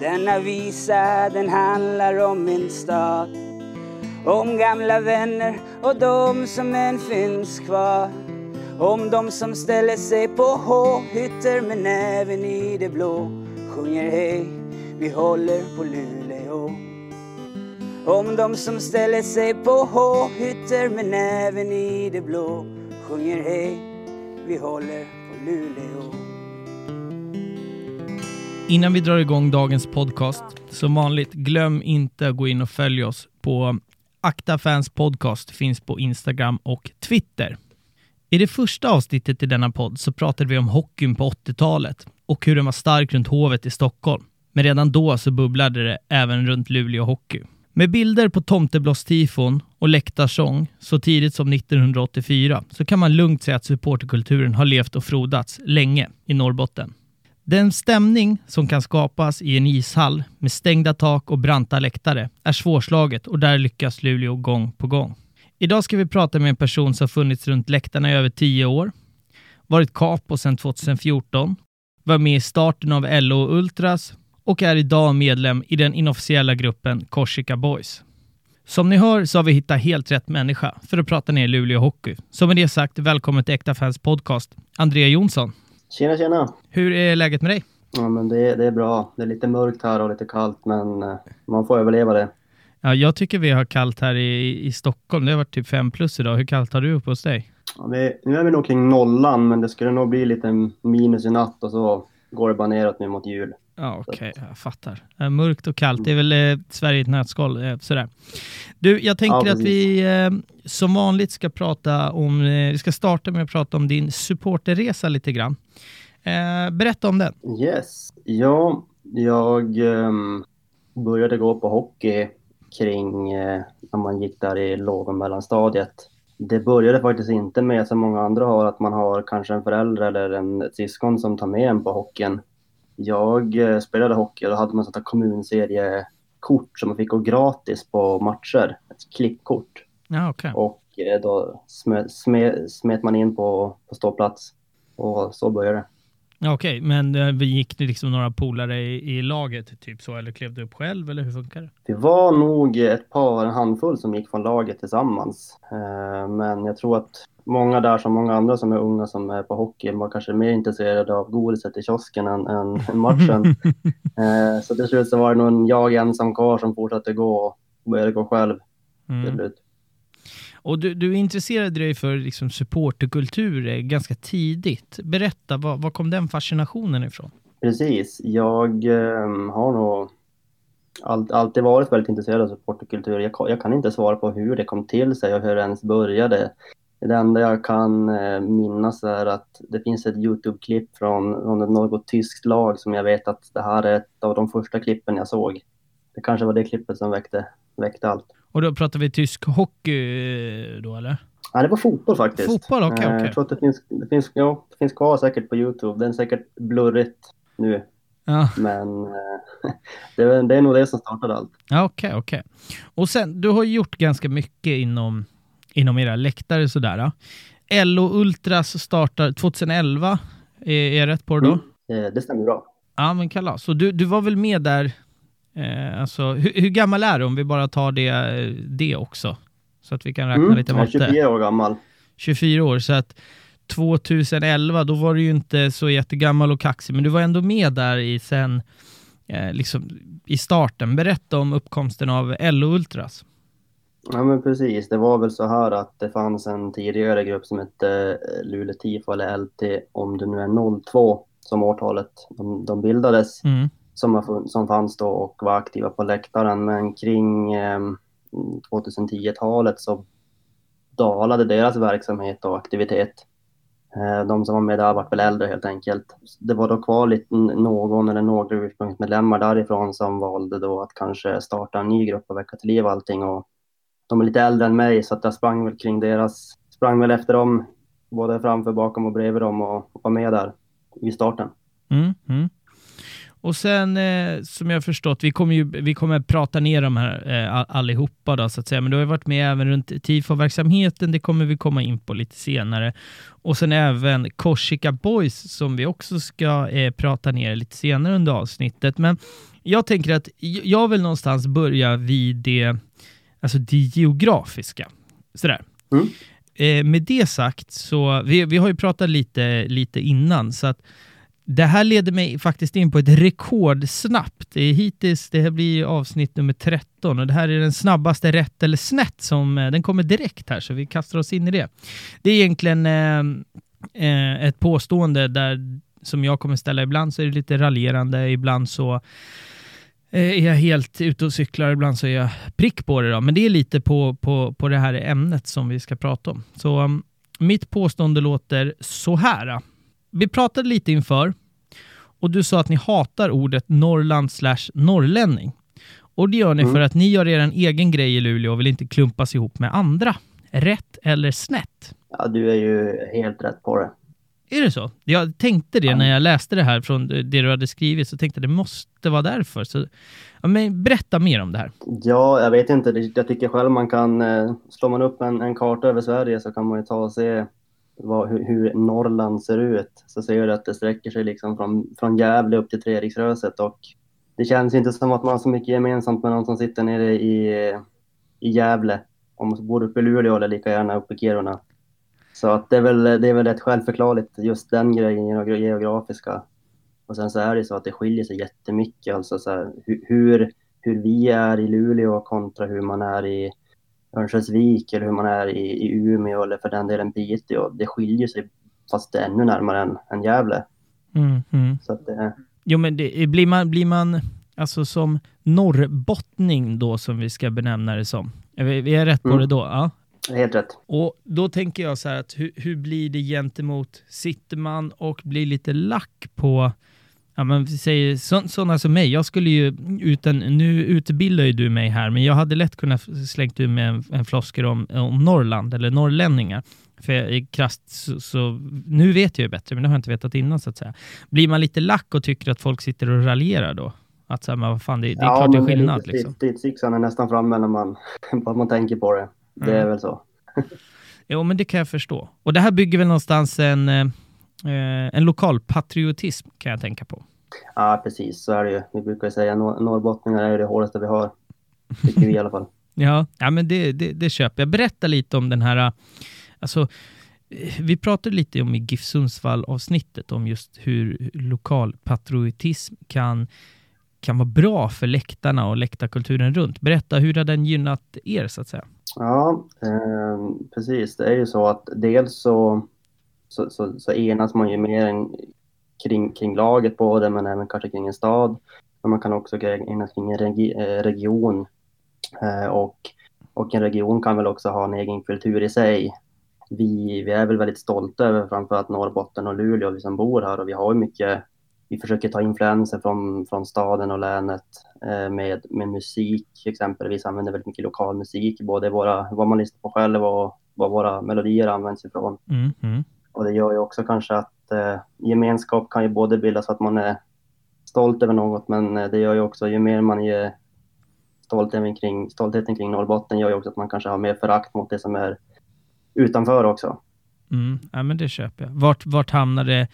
Denna visa den handlar om min stad. Om gamla vänner och de som än finns kvar. Om de som ställer sig på H-hytter med näven i det blå. Sjunger hej, vi håller på Luleå. Om de som ställer sig på H-hytter med näven i det blå. Sjunger hej, vi håller på Luleå. Innan vi drar igång dagens podcast, som vanligt, glöm inte att gå in och följa oss på Akta Fans Podcast, finns på Instagram och Twitter. I det första avsnittet i denna podd så pratade vi om hockeyn på 80-talet och hur den var stark runt Hovet i Stockholm. Men redan då så bubblade det även runt Luleå Hockey. Med bilder på tomteblåstifon och läktarsång så tidigt som 1984 så kan man lugnt säga att supporterkulturen har levt och frodats länge i Norrbotten. Den stämning som kan skapas i en ishall med stängda tak och branta läktare är svårslaget och där lyckas Luleå gång på gång. Idag ska vi prata med en person som funnits runt läktarna i över tio år, varit capo sedan 2014, var med i starten av LO Ultras och är idag medlem i den inofficiella gruppen Korsika Boys. Som ni hör så har vi hittat helt rätt människa för att prata ner Luleå Hockey. Så med det sagt, välkommen till Äkta Fans Podcast, Andrea Jonsson. Tjena, tjena. Hur är läget med dig? Ja, men det, det är bra. Det är lite mörkt här och lite kallt, men eh, man får överleva det. Ja, jag tycker vi har kallt här i, i Stockholm. Det har varit typ fem plus idag. Hur kallt har du uppe hos dig? Ja, vi, nu är vi nog kring nollan, men det skulle nog bli lite minus i natt och så går det bara neråt nu mot jul. Ja, okej. Okay. Jag fattar. Äh, mörkt och kallt, det är väl eh, Sverige i ett nötskal. Eh, sådär. Du, jag tänker ja, att vi eh, som vanligt ska prata om, eh, vi ska starta med att prata om din supporterresa lite grann. Eh, berätta om den. Yes. Ja, jag um, började gå på hockey kring eh, när man gick där i låg och mellanstadiet. Det började faktiskt inte med, som många andra har, att man har kanske en förälder eller en syskon som tar med en på hockeyn. Jag eh, spelade hockey och då hade man sånt här kommunseriekort som man fick gå gratis på matcher. Ett klippkort. Ja, okay. Och eh, då smet, smet, smet man in på, på ståplats. Och så började det. Okej, okay, men eh, vi gick det liksom några polare i, i, laget, typ så, eller klev du upp själv, eller hur funkar det? Det var nog ett par, en handfull som gick från laget tillsammans. Eh, men jag tror att många där, som många andra som är unga som är på hockey, var kanske mer intresserade av godiset i kiosken än, än matchen. eh, så till slut så var det nog jag ensam kvar som fortsatte gå och började gå själv. Mm. Och du, du intresserade dig för liksom supporterkultur eh, ganska tidigt. Berätta, var, var kom den fascinationen ifrån? Precis, jag eh, har nog all, alltid varit väldigt intresserad av supporterkultur. Jag, jag, kan inte svara på hur det kom till sig och hur det ens började. Det enda jag kan eh, minnas är att det finns ett Youtube-klipp från, från något tyskt lag som jag vet att det här är ett av de första klippen jag såg. Det kanske var det klippet som väckte, väckte allt. Och då pratar vi tysk hockey eh, då eller? Ja, det var fotboll faktiskt. Fotboll, okej. Okay, okay. Jag tror att det finns, det finns, ja, det finns kvar säkert på Youtube. Den är säkert blurrigt nu. Ja. Men eh, det, är, det är nog det som startade allt. Ja, okej, okay, okej. Och sen, du har gjort ganska mycket inom, inom era läktare sådär. LO Ultras startar 2011, är, är jag rätt på det då? Mm, det stämmer bra. Ja, men kalas. Så du, du var väl med där Eh, alltså, hur, hur, gammal är du om vi bara tar det, det också? Så att vi kan räkna mm, lite matte. Jag är 24 år gammal. 24 år, så att 2011, då var du ju inte så jättegammal och kaxig, men du var ändå med där i sen, eh, liksom i starten. Berätta om uppkomsten av LO Ultras. Ja men precis, det var väl så här att det fanns en tidigare grupp som hette eh, Luleå TIFO eller LT, om det nu är 02 som årtalet de, de bildades. Mm som, som fanns då och var aktiva på läktaren. Men kring eh, 2010-talet så dalade deras verksamhet och aktivitet. Eh, de som var med där var väl äldre helt enkelt. Det var då kvar lite, någon eller några ursprungsmedlemmar därifrån som valde då att kanske starta en ny grupp och väcka till liv allting. Och de är lite äldre än mig så att jag sprang väl kring deras, sprang väl efter dem både framför, bakom och bredvid dem och var med där vid starten. Mm, mm. Och sen eh, som jag förstått, vi kommer ju vi kommer prata ner de här eh, allihopa då så att säga, men du har ju varit med även runt TIFO-verksamheten, det kommer vi komma in på lite senare. Och sen även Korsika Boys som vi också ska eh, prata ner lite senare under avsnittet. Men jag tänker att jag vill någonstans börja vid det, alltså det geografiska. Sådär. Mm. Eh, med det sagt så, vi, vi har ju pratat lite, lite innan, så att det här leder mig faktiskt in på ett rekordsnabbt. Det är hittills, det här blir avsnitt nummer 13 och det här är den snabbaste rätt eller snett som, eh, den kommer direkt här så vi kastar oss in i det. Det är egentligen eh, eh, ett påstående där som jag kommer ställa ibland så är det lite raljerande, ibland så eh, är jag helt ute och cyklar, ibland så är jag prick på det då. Men det är lite på, på, på det här ämnet som vi ska prata om. Så um, mitt påstående låter så här. Vi pratade lite inför och du sa att ni hatar ordet Norrland slash norrlänning. Och det gör ni mm. för att ni gör er egen grej i Luleå och vill inte klumpas ihop med andra. Rätt eller snett? Ja, du är ju helt rätt på det. Är det så? Jag tänkte det ja. när jag läste det här från det du hade skrivit, så tänkte jag det måste vara därför. Så, ja, men berätta mer om det här. Ja, jag vet inte. Jag tycker själv man kan, eh, slår man upp en, en karta över Sverige så kan man ju ta och se vad, hur, hur, Norrland ser ut så ser du att det sträcker sig liksom från, från Gävle upp till Treriksröset och det känns inte som att man har så mycket gemensamt med någon som sitter nere i, i Gävle. Om man bor uppe i Luleå eller lika gärna uppe i Kiruna. Så att det, är väl, det är väl rätt självförklarligt, just den grejen, geografiska. Och sen så är det så att det skiljer sig jättemycket, alltså så här, hur, hur vi är i Luleå kontra hur man är i Örnsköldsvik eller hur man är i, i Umeå eller för den delen Piteå. Det skiljer sig fast det är ännu närmare än, än Gävle. Mm, mm. Så att det... Jo, men det, blir, man, blir man alltså som norrbottning då som vi ska benämna det som? Är vi, vi är rätt på mm. det då? Ja. Helt rätt. Och då tänker jag så här att hur, hur blir det gentemot, sitter man och blir lite lack på Ja, men vi säger så, sådana som mig. Jag skulle ju, utan, nu utbildar ju du mig här, men jag hade lätt kunnat slängt ur med en, en flosker om, om Norrland eller norrlänningar. För jag, krasst, så, så, nu vet jag ju bättre, men det har jag inte vetat innan så att säga. Blir man lite lack och tycker att folk sitter och raljerar då? Att så här, men vad fan, det, det är ja, klart det är skillnad. Ja, liksom. Stridsyxan är nästan framme när man, när man tänker på det. Det mm. är väl så. jo, men det kan jag förstå. Och det här bygger väl någonstans en, eh, en lokal patriotism kan jag tänka på. Ja, precis. Så är det ju. Vi brukar säga nor norrbottningar är det hårdaste vi har. Tycker vi i alla fall. ja, ja, men det, det, det köper jag. Berätta lite om den här... Alltså, vi pratade lite om i GIF Sundsvall-avsnittet om just hur lokal patriotism kan, kan vara bra för läktarna och läktarkulturen runt. Berätta, hur har den gynnat er så att säga? Ja, eh, precis. Det är ju så att dels så, så, så, så enas man ju mer än kring, kring laget både, men även kanske kring en stad. Men man kan också enas kring en regi, eh, region. Eh, och, och en region kan väl också ha en egen kultur i sig. Vi, vi är väl väldigt stolta över framförallt Norrbotten och Luleå, vi som bor här. Och vi har mycket, vi försöker ta influenser från, från staden och länet eh, med, med musik exempelvis. använder väldigt mycket lokal musik, både våra, vad man lyssnar på själv och vad våra melodier används ifrån. Mm, mm. Och det gör ju också kanske att eh, gemenskap kan ju både bildas för att man är stolt över något, men eh, det gör ju också, ju mer man är stoltheten kring, stoltheten kring Norrbotten gör ju också att man kanske har mer förakt mot det som är utanför också. Mm, ja, men det köper jag. Vart, vart hamnar det,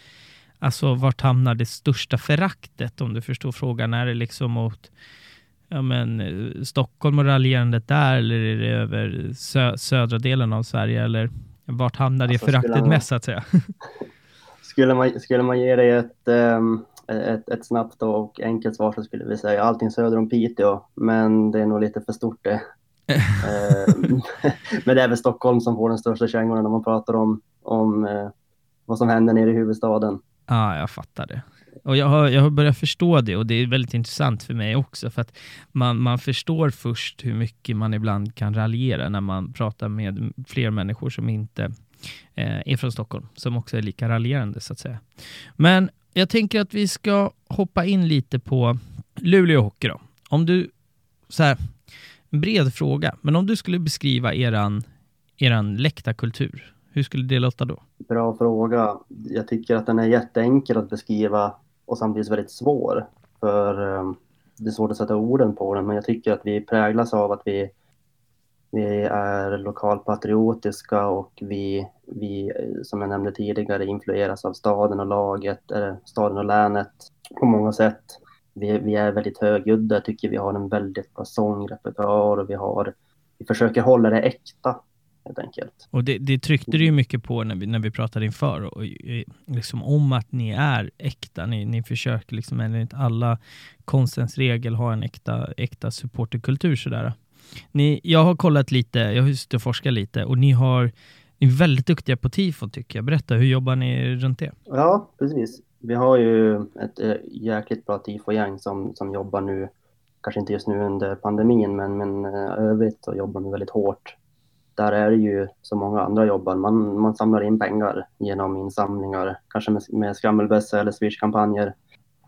alltså vart hamnar det största föraktet om du förstår frågan? Är det liksom mot ja, men, eh, Stockholm och raljerandet där eller är det över sö södra delen av Sverige eller vart hamnar det alltså, föraktet man, mest så att säga? Skulle man, skulle man ge dig ett, um, ett, ett snabbt och enkelt svar så skulle vi säga allting söder om Piteå, men det är nog lite för stort det. Ehm, men det är väl Stockholm som får den största kängorna när man pratar om, om uh, vad som händer nere i huvudstaden. Ja, ah, jag fattar det. Och jag har, jag har börjat förstå det och det är väldigt intressant för mig också för att man, man förstår först hur mycket man ibland kan raljera när man pratar med fler människor som inte eh, Eh, är från Stockholm, som också är lika raljerande så att säga. Men jag tänker att vi ska hoppa in lite på Luleå Hockey då. Om du, så här, en bred fråga, men om du skulle beskriva eran, eran läktarkultur, hur skulle det låta då? Bra fråga. Jag tycker att den är jätteenkel att beskriva och samtidigt väldigt svår. för eh, det är svårt att sätta orden på den, men jag tycker att vi präglas av att vi, vi är lokalpatriotiska och vi, vi, eh, som jag nämnde tidigare, influeras av staden och laget, eller staden och länet på många sätt. Vi, vi är väldigt högljudda, tycker vi har en väldigt bra sångrepertoar och vi har, vi försöker hålla det äkta helt enkelt. Och det, det tryckte du ju mycket på när vi, när vi pratade inför, och, eh, liksom om att ni är äkta. Ni, ni försöker liksom enligt alla konstens regel ha en äkta, äkta supporterkultur sådär. Ni, jag har kollat lite, jag har suttit och forskat lite och ni har ni är väldigt duktiga på tifo tycker jag. Berätta, hur jobbar ni runt det? Ja, precis. Vi har ju ett äh, jäkligt bra tifogäng som, som jobbar nu, kanske inte just nu under pandemin, men, men äh, övrigt så jobbar vi väldigt hårt där är det ju som många andra jobbar. Man, man samlar in pengar genom insamlingar, kanske med, med skrammelbössa eller swishkampanjer.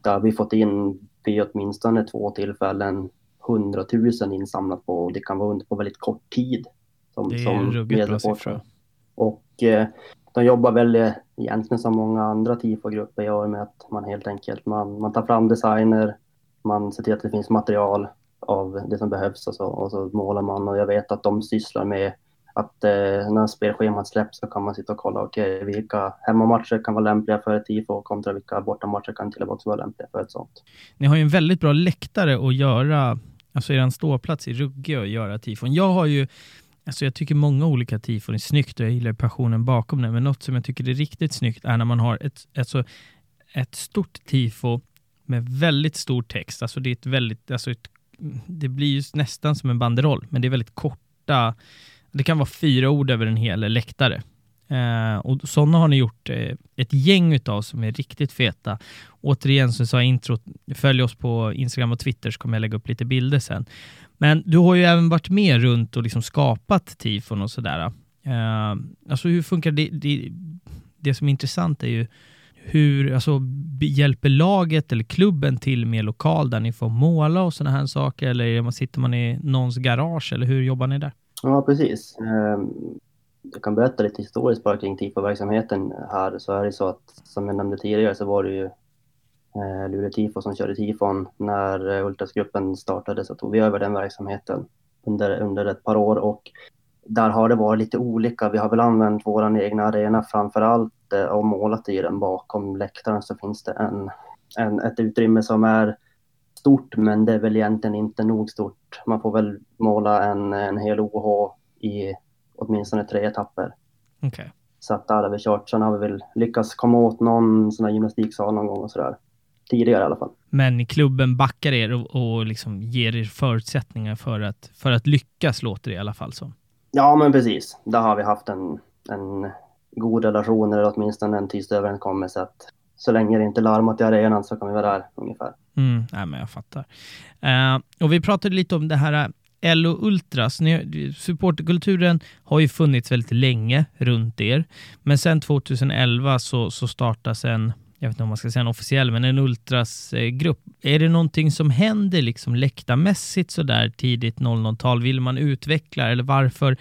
Där har vi fått in vid åtminstone två tillfällen 100 000 insamlat på och det kan vara under på väldigt kort tid. Som, det är en ruggigt bra siffra. Och eh, de jobbar väl eh, egentligen som många andra TIFO-grupper gör med att man helt enkelt man, man tar fram designer, man ser till att det finns material av det som behövs och så, och så målar man och jag vet att de sysslar med att eh, när spelschemat släpps så kan man sitta och kolla okay, vilka hemmamatcher kan vara lämpliga för ett tifo kontra vilka bortamatcher kan till och med vara lämpliga för ett sånt. Ni har ju en väldigt bra läktare att göra, alltså er ståplats i Rugge att göra tifon. Jag har ju Alltså jag tycker många olika tifon är snyggt och jag gillar passionen bakom det, men något som jag tycker är riktigt snyggt är när man har ett, alltså ett stort tifo med väldigt stor text. Alltså det är ett väldigt, alltså ett, det blir ju nästan som en banderoll, men det är väldigt korta det kan vara fyra ord över en hel läktare. Eh, och sådana har ni gjort eh, ett gäng utav som är riktigt feta. Återigen, som jag sa i introt, följ oss på Instagram och Twitter så kommer jag lägga upp lite bilder sen. Men du har ju även varit med runt och liksom skapat tifon och sådär. Eh, alltså hur funkar det? det? Det som är intressant är ju hur, alltså hjälper laget eller klubben till med lokal där ni får måla och sådana här saker? Eller sitter man i någons garage eller hur jobbar ni där? Ja, precis. Ehm, jag kan berätta lite historiskt bara kring TIFO-verksamheten här. Så är det så att, som jag nämnde tidigare, så var det ju eh, Luleå TIFO som körde TIFON. När eh, Ultrasgruppen startade så tog vi över den verksamheten under, under ett par år och där har det varit lite olika. Vi har väl använt vår egna arena framför allt eh, och målat i den. Bakom läktaren så finns det en, en, ett utrymme som är stort, men det är väl egentligen inte nog stort. Man får väl måla en, en hel OH i åtminstone tre etapper. Okay. Så att där har vi kört. Sen har vi väl lyckats komma åt någon sån här gymnastiksal någon gång och sådär. Tidigare i alla fall. Men klubben backar er och, och liksom ger er förutsättningar för att, för att lyckas, låter det i alla fall som. Ja, men precis. Där har vi haft en, en god relation, eller åtminstone en tyst överenskommelse att så länge det inte larmat i arenan så kan vi vara där ungefär. Mm, nej, men jag fattar. Uh, och vi pratade lite om det här LO Ultras. Ni, supporterkulturen har ju funnits väldigt länge runt er, men sen 2011 så, så startas en jag vet inte om man ska säga en officiell, men en ultrasgrupp. Eh, Är det någonting som händer liksom läktarmässigt så där tidigt 00-tal? Vill man utveckla eller varför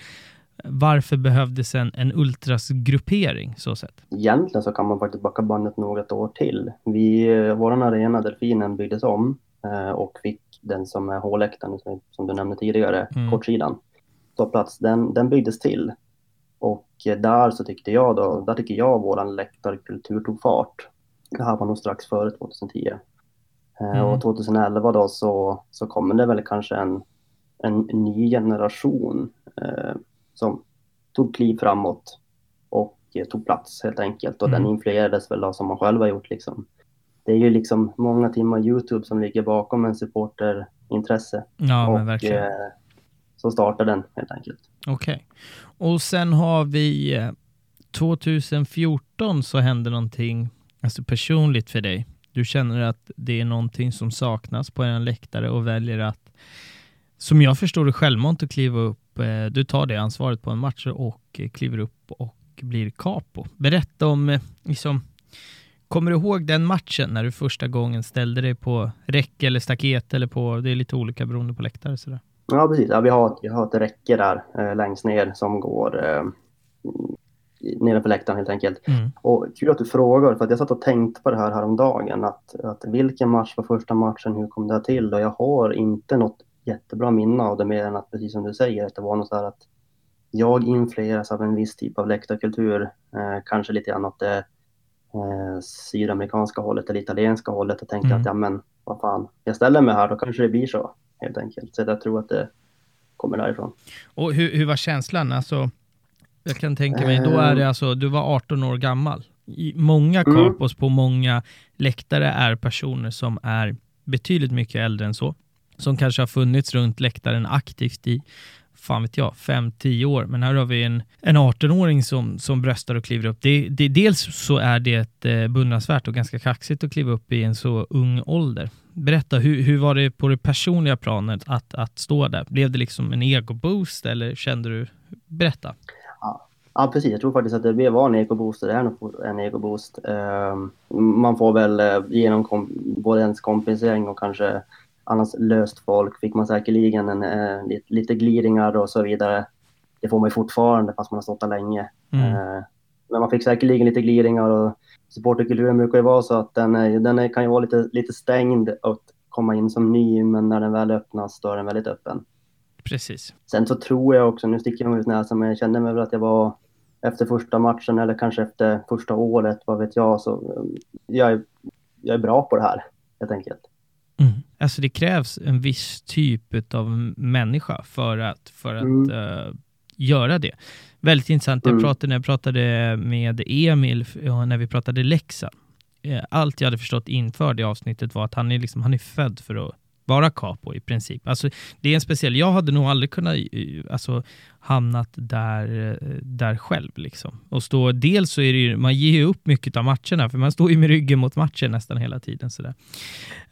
varför behövdes en, en ultrasgruppering så sett? Egentligen så kan man faktiskt backa bandet något år till. Vi, eh, vår arena Delfinen byggdes om eh, och fick den som är H-läktaren, som du nämnde tidigare, mm. kortsidan, plats. Den, den byggdes till. Och där så tyckte jag då, där tycker jag våran läktarkultur tog fart. Det här var nog strax före 2010. Eh, mm. Och 2011 då så, så kommer det väl kanske en, en ny generation eh, som tog kliv framåt och eh, tog plats helt enkelt. Och mm. den influerades väl av som man själv har gjort liksom. Det är ju liksom många timmar Youtube som ligger bakom en supporterintresse. Ja, och, men verkligen. Eh, så startade den helt enkelt. Okej. Okay. Och sen har vi 2014 eh, så hände någonting alltså personligt för dig. Du känner att det är någonting som saknas på en läktare och väljer att, som jag förstår det, självmant att kliva upp Eh, du tar det ansvaret på en match och kliver upp och blir capo. Berätta om, eh, liksom, kommer du ihåg den matchen när du första gången ställde dig på räcke eller staket eller på, det är lite olika beroende på läktare sådär. Ja, precis. Ja, vi, har, vi har ett räcke där eh, längst ner som går eh, nedanför läktaren helt enkelt. Mm. Och kul att du frågar, för att jag satt och tänkte på det här häromdagen. Att, att vilken match var första matchen, hur kom det till? Och jag har inte något jättebra minne av det mer än att, precis som du säger, att det var något så här att jag influeras av en viss typ av läktarkultur. Eh, kanske lite grann åt det eh, sydamerikanska hållet eller italienska hållet och tänkte mm. att ja men vad fan, jag ställer mig här, då kanske det blir så helt enkelt. Så jag tror att det kommer därifrån. Och hur, hur var känslan? Alltså, jag kan tänka mig, då är det eh. alltså, du var 18 år gammal. I många kapos mm. på många läktare är personer som är betydligt mycket äldre än så. Som kanske har funnits runt läktaren aktivt i fan vet jag, 5-10 år. Men här har vi en, en 18-åring som, som bröstar och kliver upp. Det, det, dels så är det eh, beundransvärt och ganska kaxigt att kliva upp i en så ung ålder. Berätta, hur, hur var det på det personliga planet att, att stå där? Blev det liksom en egoboost eller kände du? Berätta. Ja. ja, precis. Jag tror faktiskt att det var en egoboost. Det är nog en egoboost. Uh, man får väl eh, uh, genom kom, både ens kompensering och kanske annars löst folk fick man säkerligen en, eh, lite, gliringar och så vidare. Det får man ju fortfarande fast man har stått där länge. Mm. Eh, men man fick säkerligen lite gliringar och supporterkulturen brukar ju vara så att den, den kan ju vara lite, lite stängd att komma in som ny, men när den väl öppnas då är den väldigt öppen. Precis. Sen så tror jag också, nu sticker jag ut näsan, men jag kände mig väl att jag var efter första matchen eller kanske efter första året, vad vet jag, så eh, jag är, jag är bra på det här helt enkelt. Mm. Alltså det krävs en viss typ av människa för att, för att mm. uh, göra det. Väldigt intressant. Jag mm. pratade, när jag pratade med Emil, när vi pratade Leksand. Eh, allt jag hade förstått inför det avsnittet var att han är, liksom, han är född för att vara capo i princip. Alltså, det är en speciell, jag hade nog aldrig kunnat eh, alltså, hamnat där, eh, där själv. Liksom. Och stå, dels så är det ju, man ger ju upp mycket av matcherna, för man står ju med ryggen mot matchen nästan hela tiden. Sådär.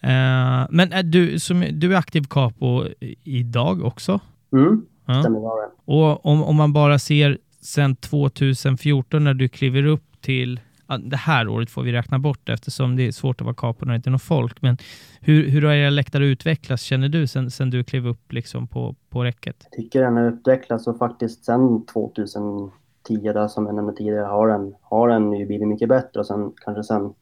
Uh, men är du, som, du är aktiv capo idag också? Mm, ja. stämmer bra Och om, om man bara ser sen 2014 när du kliver upp till det här året får vi räkna bort eftersom det är svårt att vara kapad när det inte är något folk. Men hur, hur har era läktare utvecklats, känner du, sen, sen du klev upp liksom på, på räcket? Jag tycker den har utvecklats och faktiskt sen 2010, där som jag nämnde tidigare, har den, har den ju blivit mycket bättre och sen kanske sen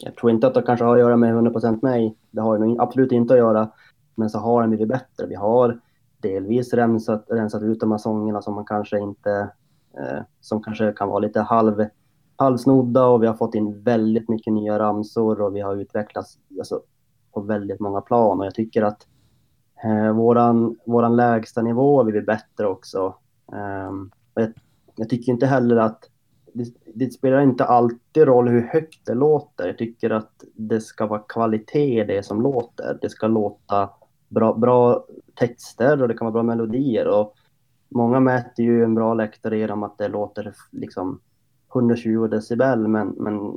jag tror inte att det kanske har att göra med 100% mig. Det har ju absolut inte att göra. Men så har den blivit bättre. Vi har delvis rensat, rensat ut de här sångerna som man kanske inte, eh, som kanske kan vara lite halv halvsnodda och vi har fått in väldigt mycket nya ramsor och vi har utvecklats alltså, på väldigt många plan och jag tycker att eh, våran, våran lägsta nivå har blivit bättre också. Um, jag, jag, tycker inte heller att det, det, spelar inte alltid roll hur högt det låter. Jag tycker att det ska vara kvalitet i det som låter. Det ska låta bra, bra texter och det kan vara bra melodier. Och många mäter ju en bra läktare genom att det låter liksom 120 decibel, men, men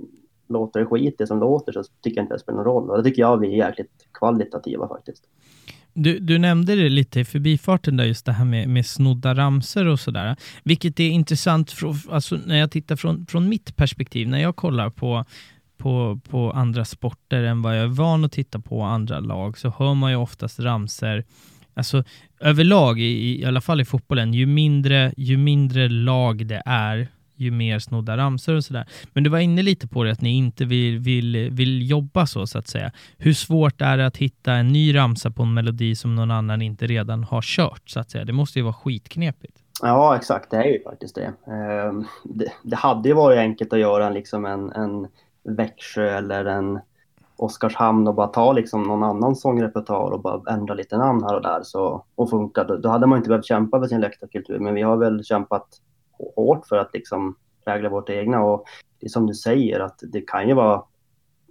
låter det skit det som låter så tycker jag inte det spelar någon roll. Och det tycker jag vi är jäkligt kvalitativa faktiskt. Du, du nämnde det lite i förbifarten där, just det här med, med snodda ramser och sådär. Vilket är intressant, för, alltså, när jag tittar från, från mitt perspektiv, när jag kollar på på, på andra sporter än vad jag är van att titta på andra lag, så hör man ju oftast ramser Alltså överlag, i, i alla fall i fotbollen, ju mindre, ju mindre lag det är, ju mer snodda ramsor och sådär. Men du var inne lite på det, att ni inte vill, vill, vill jobba så, så att säga. Hur svårt är det att hitta en ny ramsa på en melodi som någon annan inte redan har kört, så att säga? Det måste ju vara skitknepigt. Ja, exakt. Det är ju faktiskt det. Ehm, det, det hade ju varit enkelt att göra liksom en, en Växjö eller en Oskarshamn och bara ta liksom någon annan sångrepertoar och bara ändra lite namn här och där så, och funka. Då hade man inte behövt kämpa för sin läktarkultur, men vi har väl kämpat hårt för att liksom prägla vårt egna. Och det är som du säger att det kan ju vara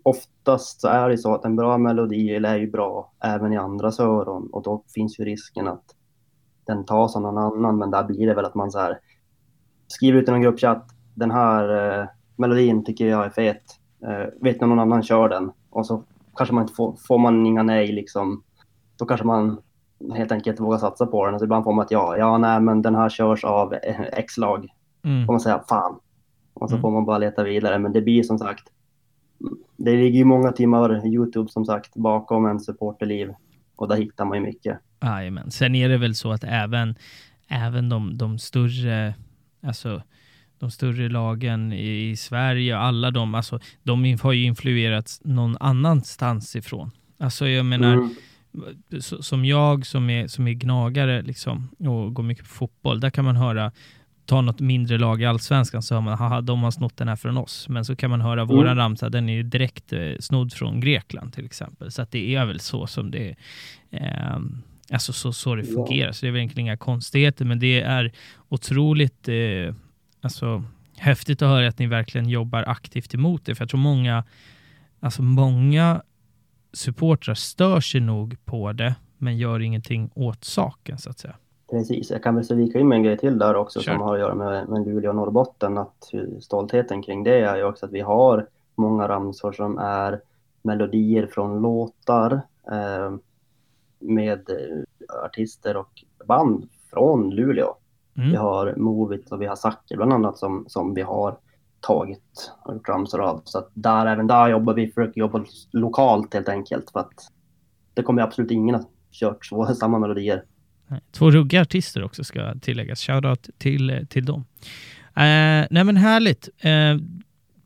oftast så är det så att en bra melodi är ju bra även i andras öron och då finns ju risken att den tas av någon annan. Men där blir det väl att man så här skriver ut i någon gruppchatt. Den här eh, melodin tycker jag är fet. Eh, vet ni någon annan kör den? Och så kanske man inte får, får man inga nej liksom. Då kanske man helt enkelt våga satsa på den. Så ibland får man att ja, ja nej men den här körs av X-lag. Mm. får man säga fan. Och så mm. får man bara leta vidare. Men det blir som sagt, det ligger ju många timmar Youtube som sagt bakom en supporterliv. Och där hittar man ju mycket. Jajamän. Sen är det väl så att även, även de, de större, alltså de större lagen i, i Sverige, alla de, alltså, de har ju influerats någon annanstans ifrån. Alltså jag menar, mm. Som jag som är, som är gnagare liksom, och går mycket på fotboll, där kan man höra ta något mindre lag i allsvenskan så hör man haha, de har snott den här från oss. Men så kan man höra mm. våran ramsa, den är ju direkt eh, snodd från Grekland till exempel. Så att det är väl så som det eh, alltså så, så det fungerar. Ja. Så det är väl egentligen inga konstigheter, men det är otroligt eh, alltså, häftigt att höra att ni verkligen jobbar aktivt emot det. För jag tror många, alltså många supportrar stör sig nog på det, men gör ingenting åt saken så att säga. Precis, jag kan väl vika in med en grej till där också Kör. som har att göra med, med Luleå och Norrbotten. Att stoltheten kring det är ju också att vi har många ramsor som är melodier från låtar eh, med artister och band från Luleå. Mm. Vi har Movit och vi har Zacke bland annat som, som vi har tagit och gjort ramsor av. Så att där, även där jobbar vi, försöker jobba lokalt helt enkelt för att det kommer absolut ingen att kört så, samma melodier Två ruggiga artister också ska tilläggas. Shoutout till, till dem. Uh, nej men härligt. Uh,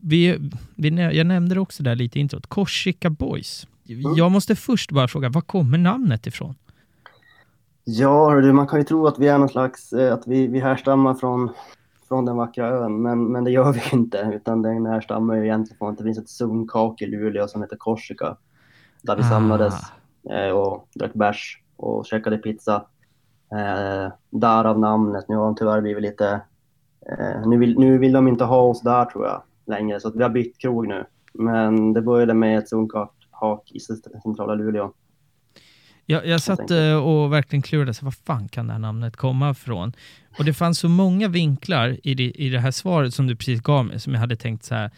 vi, vi, jag nämnde det också där lite i introt. Korsika Boys. Mm. Jag måste först bara fråga, var kommer namnet ifrån? Ja, man kan ju tro att vi är någon slags, eh, att vi, vi härstammar från, från den vackra ön, men, men det gör vi inte, utan den härstammar ju egentligen från att det finns ett sunkak i Luleå som heter Korsika, där vi ah. samlades och drack bärs och käkade pizza Eh, därav namnet. Nu har de tyvärr blivit lite... Eh, nu, vill, nu vill de inte ha oss där tror jag längre, så vi har bytt krog nu. Men det började med ett sunkak i centrala Luleå. Jag, jag satt eh, och verkligen klurade, vad fan kan det här namnet komma ifrån? Och det fanns så många vinklar i det, i det här svaret som du precis gav mig, som jag hade tänkt så här,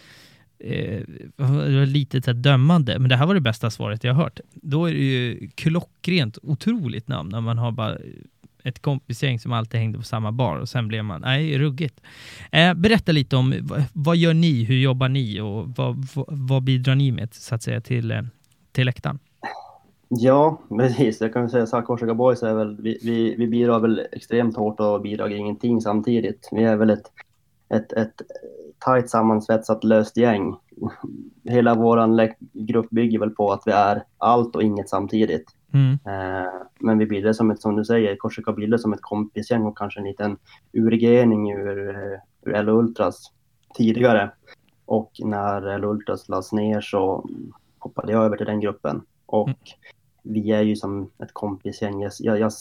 eh, det var lite så dömande, men det här var det bästa svaret jag hört. Då är det ju klockrent otroligt namn när man har bara ett kompisgäng som alltid hängde på samma bar och sen blev man, nej, ruggigt. Eh, berätta lite om vad gör ni, hur jobbar ni och vad, vad, vad bidrar ni med så att säga till, eh, till läktaren? Ja, precis. Jag kan säga att Korsika Boys är väl, vi, vi, vi bidrar väl extremt hårt och bidrar ingenting samtidigt. Vi är väl ett, ett, ett tajt sammansvetsat löst gäng. Hela vår grupp bygger väl på att vi är allt och inget samtidigt. Mm. Eh, men vi bildade som ett, som du säger, Korsika bildade som ett kompisgäng och kanske en liten urgening ur, eh, ur LO Ultras tidigare. Och när LO Ultras lades ner så hoppade jag över till den gruppen. Och mm vi är ju som ett kompisgäng. Jag, jag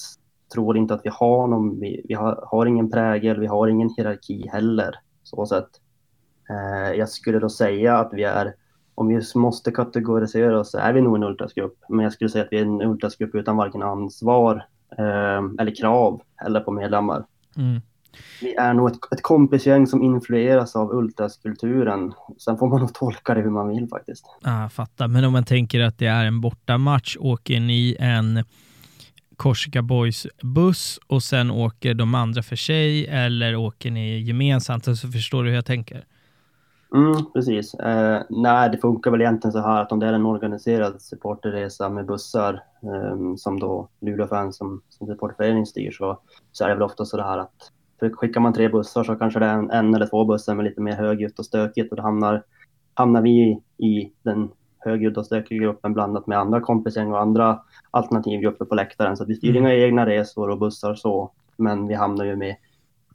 tror inte att vi har någon, vi, vi har, har, ingen prägel, vi har ingen hierarki heller. Så sätt. Eh, jag skulle då säga att vi är om vi måste kategorisera oss så är vi nog en ultrasgrupp. Men jag skulle säga att vi är en ultrasgrupp utan varken ansvar eh, eller krav eller på medlemmar. Mm. Vi är nog ett, ett kompisgäng som influeras av ultraskulturen. Sen får man nog tolka det hur man vill faktiskt. Ah, fattar. Men om man tänker att det är en bortamatch, åker ni en Korsika Boys buss och sen åker de andra för sig eller åker ni gemensamt? Så förstår du hur jag tänker? Mm, precis. Eh, nej, det funkar väl egentligen så här att om det är en organiserad supporterresa med bussar eh, som då Luleå-fans som, som supporterförening styr så, så är det väl ofta så här att skickar man tre bussar så kanske det är en, en eller två bussar med lite mer högljutt och stökigt och då hamnar, hamnar vi i, den högljudda och stökiga gruppen blandat med andra kompisgäng och andra alternativgrupper på läktaren. Så vi styr mm. inga egna resor och bussar så, men vi hamnar ju med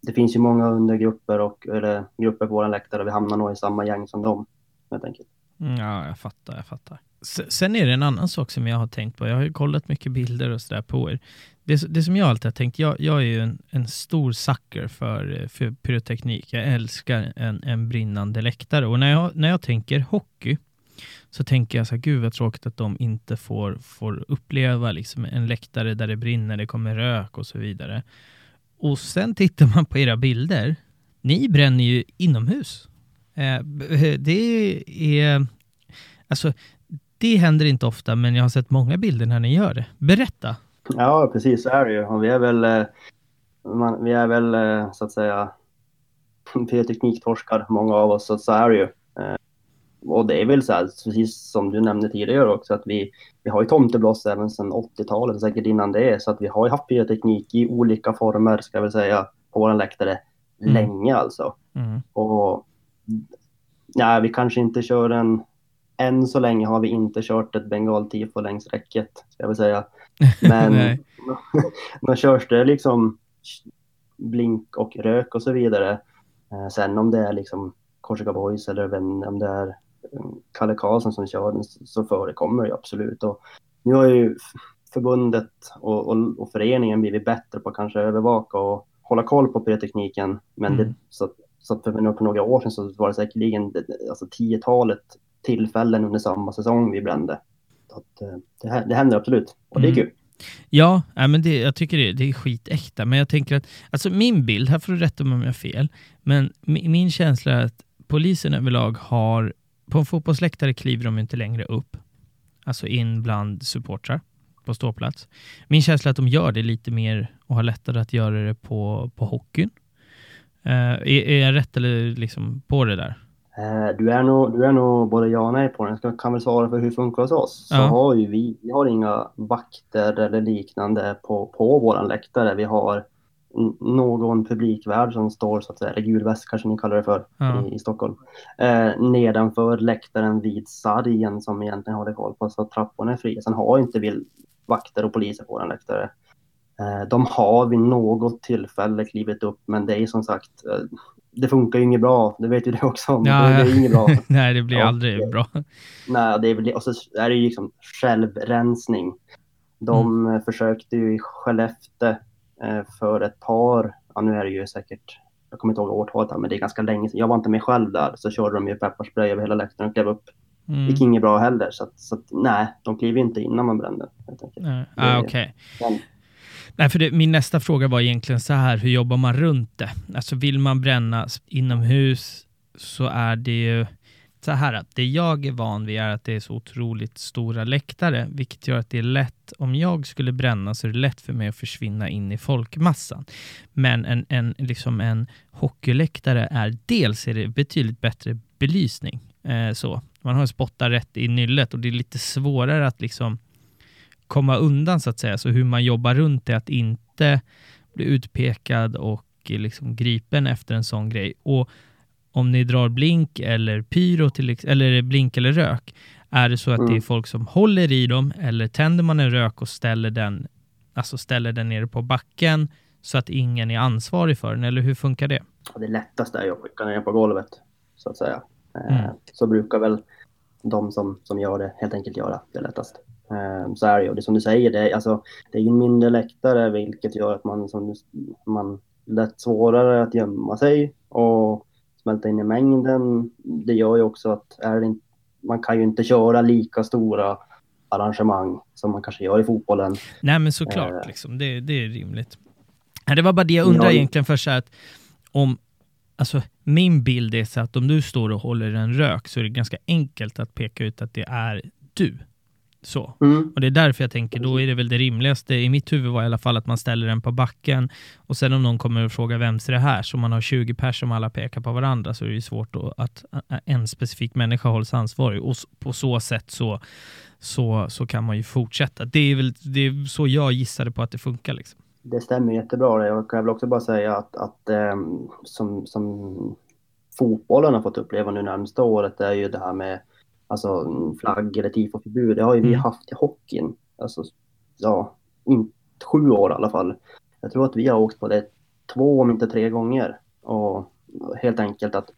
det finns ju många undergrupper och eller, grupper på våra läktare och vi hamnar nog i samma gäng som dem. Helt enkelt. Mm, ja, jag fattar, jag fattar. Sen är det en annan sak som jag har tänkt på. Jag har ju kollat mycket bilder och sådär på er. Det, det som jag alltid har tänkt, jag, jag är ju en, en stor sucker för, eh, för pyroteknik. Jag älskar en, en brinnande läktare och när jag, när jag tänker hockey så tänker jag så här, gud vad tråkigt att de inte får, får uppleva liksom en läktare där det brinner, det kommer rök och så vidare. Och sen tittar man på era bilder. Ni bränner ju inomhus. Eh, det är... Alltså, det händer inte ofta, men jag har sett många bilder när ni gör det. Berätta! Ja, precis så är det ju. Och vi är väl, eh, man, vi är väl eh, så att säga pyrotekniktorskar, många av oss, så, så är det ju och det är väl så här, precis som du nämnde tidigare också, att vi, vi har ju tomtebloss även sedan 80-talet, säkert innan det, så att vi har ju haft bioteknik i olika former, ska jag väl säga, på våra läktare mm. länge alltså. Mm. Och nej, vi kanske inte kör en... Än så länge har vi inte kört ett bengaltifo längs räcket, ska jag väl säga. Men då körs det liksom blink och rök och så vidare. Eh, sen om det är liksom Korsika Boys eller om det är eh, Kalle Karlsson som kör den så förekommer det absolut. Och nu har ju förbundet och, och, och föreningen blivit bättre på att kanske övervaka och hålla koll på pyrotekniken. Men mm. det, så, så för, för några år sedan så var det säkerligen alltså, tiotalet tillfällen under samma säsong vi brände. Att, eh, det, det händer absolut och det är mm. kul. Ja, men det, jag tycker det, det är skitäkta, men jag tänker att, alltså min bild, här får du rätta mig om jag har fel, men min, min känsla är att polisen överlag har, på en fotbollsläktare kliver de inte längre upp, alltså in bland supportrar på ståplats. Min känsla är att de gör det lite mer och har lättare att göra det på, på hockeyn. Uh, är, är jag rätt eller liksom på det där? Uh, du, är nog, du är nog både ja och nej på den. Jag kan väl svara för hur det funkar hos oss. Så har ju vi, vi har inga vakter eller liknande på, på våran läktare. Vi har någon publikvärd som står så att säga, eller gul väst kanske ni kallar det för ja. i, i, Stockholm. Eh, nedanför läktaren vid sargen som egentligen håller koll på så att trapporna är fria. Sen har inte vi vakter och poliser på våran läktare. Eh, de har vid något tillfälle klivit upp men det är som sagt eh, det funkar ju inget bra, det vet ju du också om. Ja, det, är inget bra. nej, det blir ja, aldrig bra. Nej, det är och så är det ju liksom självrensning. De mm. försökte ju i Skellefteå Eh, för ett par, ja nu är det ju säkert, jag kommer inte ihåg årtalet men det är ganska länge sedan. Jag var inte med själv där, så körde de ju pepparspray över hela läktaren och klev upp. Mm. Det gick inget bra heller, så, att, så att, nej, de kliver inte innan man brände. Ah, Okej. Okay. Nej, för det, min nästa fråga var egentligen så här, hur jobbar man runt det? Alltså vill man bränna inomhus så är det ju så här att det jag är van vid är att det är så otroligt stora läktare, vilket gör att det är lätt, om jag skulle bränna så är det lätt för mig att försvinna in i folkmassan. Men en, en, liksom en hockeyläktare är dels är det betydligt bättre belysning. Eh, så. Man har en spotta rätt i nyllet och det är lite svårare att liksom komma undan så att säga. Så hur man jobbar runt det, att inte bli utpekad och liksom gripen efter en sån grej. Och om ni drar blink eller pyro, till, eller blink eller rök, är det så att mm. det är mm. folk som håller i dem eller tänder man en rök och ställer den, alltså ställer den nere på backen så att ingen är ansvarig för den, eller hur funkar det? Det lättaste är att skicka ner på golvet, så att säga. Eh, mm. Så brukar väl de som, som gör det helt enkelt göra det lättast. Eh, så är det ju. Det som du säger, det är, alltså, det är en mindre läktare vilket gör att man, som, man lätt svårare att gömma sig och smälta in i mängden. Det gör ju också att är det, man kan ju inte köra lika stora arrangemang som man kanske gör i fotbollen. Nej, men såklart, eh. liksom. det, det är rimligt. Det var bara det jag undrar ja. egentligen för så att om, alltså min bild är så att om du står och håller en rök så är det ganska enkelt att peka ut att det är du. Så. Mm. Och det är därför jag tänker, då är det väl det rimligaste i mitt huvud var i alla fall att man ställer den på backen och sen om någon kommer och frågar vem är det här, så man har 20 personer som alla pekar på varandra så är det svårt att, att en specifik människa hålls ansvarig och på så sätt så, så, så kan man ju fortsätta. Det är väl det är så jag gissade på att det funkar. Liksom. Det stämmer jättebra. Jag kan väl också bara säga att, att ähm, som, som fotbollen har fått uppleva nu närmsta året är ju det här med alltså flagg eller tifoförbud. Det har ju vi mm. haft i hockeyn. Alltså, ja, in, sju år i alla fall. Jag tror att vi har åkt på det två, om inte tre gånger. Och helt enkelt att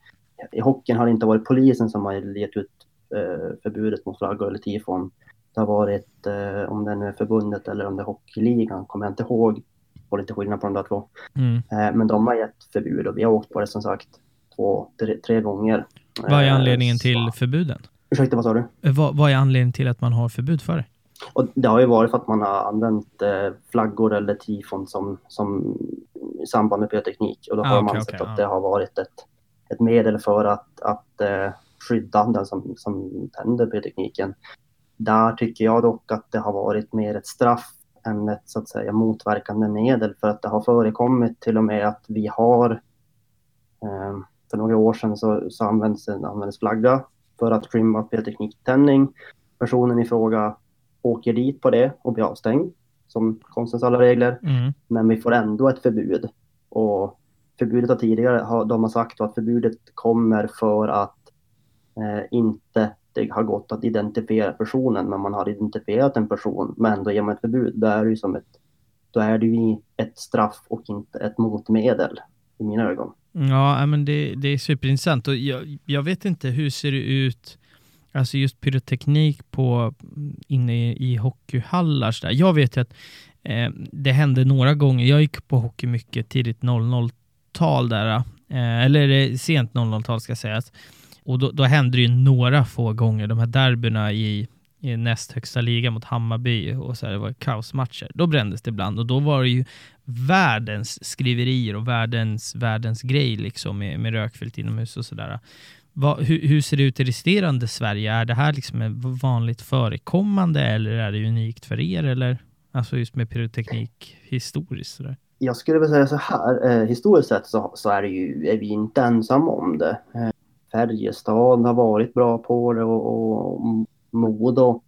i hockeyn har det inte varit polisen som har gett ut eh, förbudet mot flaggor eller tifon. Det har varit, eh, om det nu är förbundet eller om det är hockeyligan, kommer jag inte ihåg. Det lite skillnad på de där två. Mm. Eh, men de har gett förbud och vi har åkt på det som sagt två, tre, tre gånger. Vad är anledningen till förbuden? Ursäkta, vad sa du? Eh, vad, vad är anledningen till att man har förbud för det? Och det har ju varit för att man har använt eh, flaggor eller tifon som, som i samband med bioteknik. Och då ah, har okay, man sett okay, att ah. det har varit ett, ett medel för att, att eh, skydda den som, som tänder biotekniken. Där tycker jag dock att det har varit mer ett straff än ett så att säga motverkande medel för att det har förekommit till och med att vi har eh, för några år sedan så, så används, användes flagga för att trimma p-tekniktändning. Personen i fråga åker dit på det och blir avstängd som konstens alla regler. Mm. Men vi får ändå ett förbud. Och förbudet har tidigare, de har sagt att förbudet kommer för att eh, inte det har gått att identifiera personen, men man har identifierat en person, men ändå ger man ett förbud. Då är det ju som ett, då är det ju ett straff och inte ett motmedel i mina ögon. Ja, men det, det är superintressant och jag, jag vet inte hur ser det ut Alltså just pyroteknik på, inne i, i hockeyhallar. Så där. Jag vet ju att eh, det hände några gånger. Jag gick på hockey mycket tidigt 00-tal där. Eh, eller sent 00-tal ska sägas. Och då, då hände det ju några få gånger, de här derbyna i, i näst högsta liga mot Hammarby och så här, det var kaosmatcher. Då brändes det ibland och då var det ju världens skriverier och världens, världens grej liksom med, med rökfyllt inomhus och sådär. Hur, hur, ser det ut i resterande Sverige? Är det här liksom vanligt förekommande eller är det unikt för er? Eller? Alltså just med pyroteknik historiskt? Sådär. Jag skulle väl säga så här, eh, historiskt sett så, så, är, det ju, är vi inte ensamma om det. Eh, Färjestad har varit bra på det och, och, Modo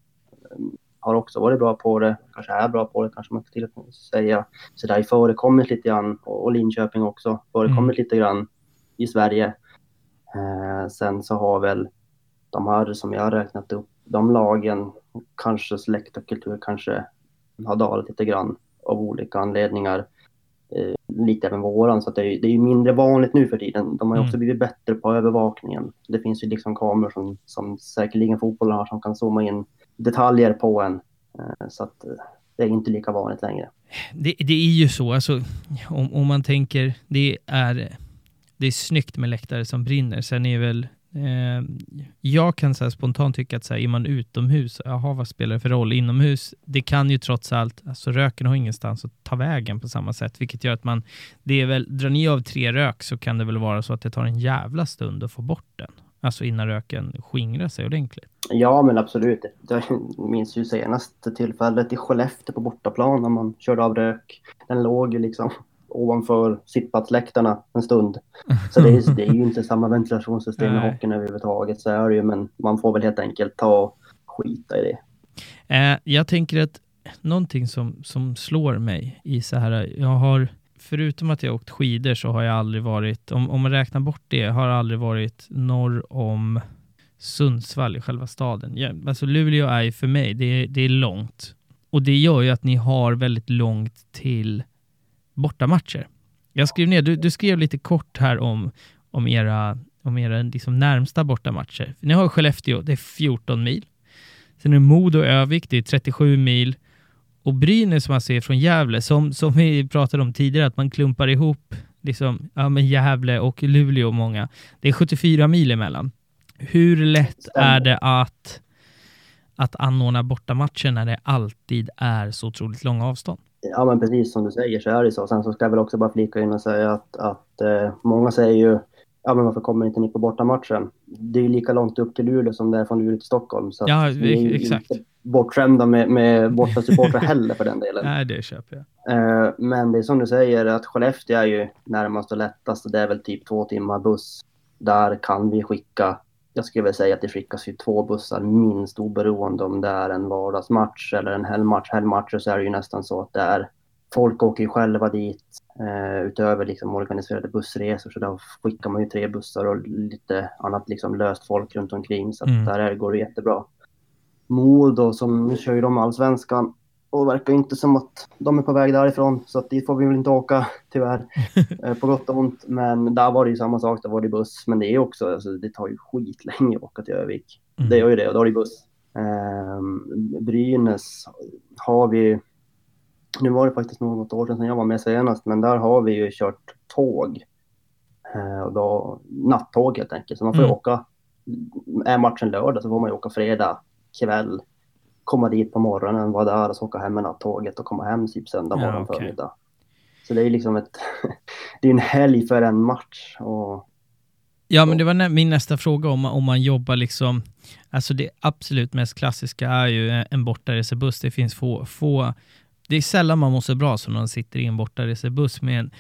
har också varit bra på det, kanske är bra på det kanske man ska till säga. Så det har ju förekommit lite grann och, och Linköping också förekommit mm. lite grann i Sverige. Eh, sen så har väl de här som jag har räknat upp, de lagen, kanske släkt och kultur kanske har dalat lite grann av olika anledningar. Eh, lite även våran, så att det, är, det är mindre vanligt nu för tiden. De har mm. också blivit bättre på övervakningen. Det finns ju liksom kameror som, som säkerligen fotbollen har som kan zooma in detaljer på en. Eh, så att eh, det är inte lika vanligt längre. Det, det är ju så, alltså, om, om man tänker, det är det är snyggt med läktare som brinner. Sen är väl eh, jag kan så spontant tycka att så här, är man utomhus, jaha vad spelar det för roll? Inomhus, det kan ju trots allt, alltså röken har ingenstans att ta vägen på samma sätt, vilket gör att man, det är väl, drar ni av tre rök så kan det väl vara så att det tar en jävla stund att få bort den. Alltså innan röken skingrar sig ordentligt. Ja, men absolut. Jag minns ju senaste tillfället i Skellefteå på bortaplan när man körde av rök. Den låg ju liksom ovanför sittplatsläktarna en stund. Så det är, det är ju inte samma ventilationssystem i hockeyn överhuvudtaget, så är det ju, men man får väl helt enkelt ta och skita i det. Eh, jag tänker att någonting som, som slår mig i så här, jag har, förutom att jag åkt skidor så har jag aldrig varit, om, om man räknar bort det, har aldrig varit norr om Sundsvall i själva staden. Ja, alltså Luleå är ju för mig, det, det är långt. Och det gör ju att ni har väldigt långt till bortamatcher. Jag skrev ner, du, du skrev lite kort här om, om era, om era liksom närmsta bortamatcher. Ni har Skellefteå, det är 14 mil. Sen är det Modo och Övik, det är 37 mil. Och Brynäs som man ser från Gävle, som, som vi pratade om tidigare, att man klumpar ihop liksom, ja, men Gävle och Luleå och många. Det är 74 mil emellan. Hur lätt är det att, att anordna bortamatcher när det alltid är så otroligt långa avstånd? Ja, men precis som du säger så är det så. Sen så ska jag väl också bara flika in och säga att, att eh, många säger ju ja, men varför kommer inte ni på bortamatchen? Det är ju lika långt upp till Luleå som det är från Luleå till Stockholm. Så ja, vi är exakt. Inte bortskämda med, med bortasupportrar heller för den delen. Nej, det köper jag. Eh, men det är som du säger att Skellefteå är ju närmast och lättast. Det är väl typ två timmar buss. Där kan vi skicka jag skulle väl säga att det skickas ju två bussar minst oberoende om det är en vardagsmatch eller en helgmatch. Helgmatcher så är det ju nästan så att det är folk åker ju själva dit eh, utöver liksom organiserade bussresor så där skickar man ju tre bussar och lite annat liksom löst folk runt omkring så mm. där är, går det jättebra. Modo som nu kör ju de allsvenskan och det verkar inte som att de är på väg därifrån. Så att dit får vi väl inte åka tyvärr. Eh, på gott och ont. Men där var det ju samma sak. Där var det buss. Men det är också, alltså, det tar ju skitlänge att åka till Övik. Mm. Det gör ju det och då är det buss. Um, Brynäs har vi, nu var det faktiskt något år sedan jag var med senast, men där har vi ju kört tåg. Uh, och då, nattåg helt enkelt. Så man får mm. åka, är matchen lördag så får man ju åka fredag kväll komma dit på morgonen, vara där och så åka hem med nattåget och komma hem typ söndag morgon ja, okay. förmiddag. Så det är liksom ett, det är en helg för en match. Och, ja, men det var min nästa fråga om, om man jobbar liksom, alltså det absolut mest klassiska är ju en bortaresebuss. Det finns få, få, det är sällan man mår så bra som när man sitter i en bortaresebuss med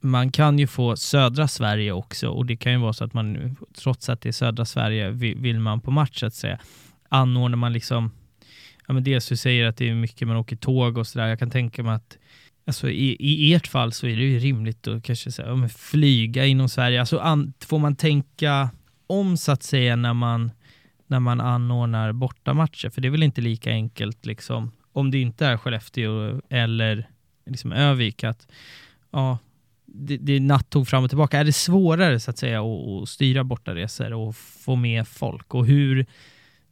man kan ju få södra Sverige också och det kan ju vara så att man, trots att det är södra Sverige, vill, vill man på match så att säga anordnar man liksom, ja men dels du säger att det är mycket man åker tåg och sådär. Jag kan tänka mig att Alltså i, i ert fall så är det ju rimligt att kanske säga, ja, flyga inom Sverige. Alltså an, får man tänka om så att säga när man, när man anordnar bortamatcher? För det är väl inte lika enkelt liksom, om det inte är Skellefteå eller liksom Övik, att ja, det, det är nattåg fram och tillbaka. Är det svårare så att säga att, att styra bortaresor och få med folk? Och hur,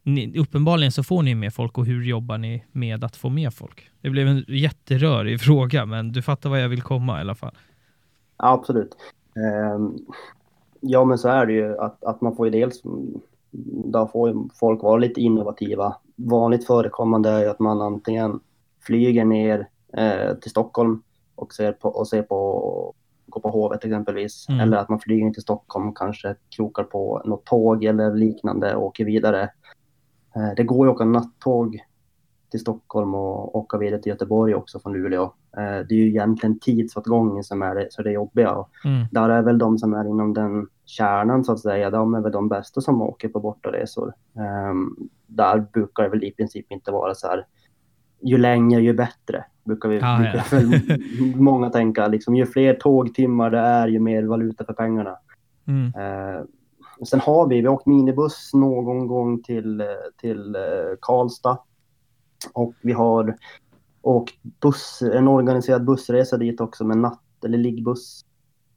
ni, uppenbarligen så får ni med folk och hur jobbar ni med att få med folk? Det blev en jätterörig fråga, men du fattar vad jag vill komma i alla fall. absolut. Ehm, ja, men så är det ju att, att man får ju dels, då får folk vara lite innovativa. Vanligt förekommande är ju att man antingen flyger ner eh, till Stockholm och ser på, och ser på gå på Hovet exempelvis. Mm. Eller att man flyger in till Stockholm, kanske krokar på något tåg eller liknande och åker vidare. Eh, det går ju att åka nattåg till Stockholm och åka vidare till Göteborg också från Luleå. Eh, det är ju egentligen tidsåtgången som är det, så det jobbiga. Mm. Där är väl de som är inom den kärnan så att säga, de är väl de bästa som åker på bortaresor. Um, där brukar det väl i princip inte vara så här, ju längre ju bättre, brukar vi ah, brukar ja. många tänka. Liksom, ju fler tågtimmar det är, ju mer valuta för pengarna. Mm. Uh, sen har vi, vi har åkt minibuss någon gång till, till uh, Karlstad. Och vi har åkt buss, en organiserad bussresa dit också med natt eller liggbuss.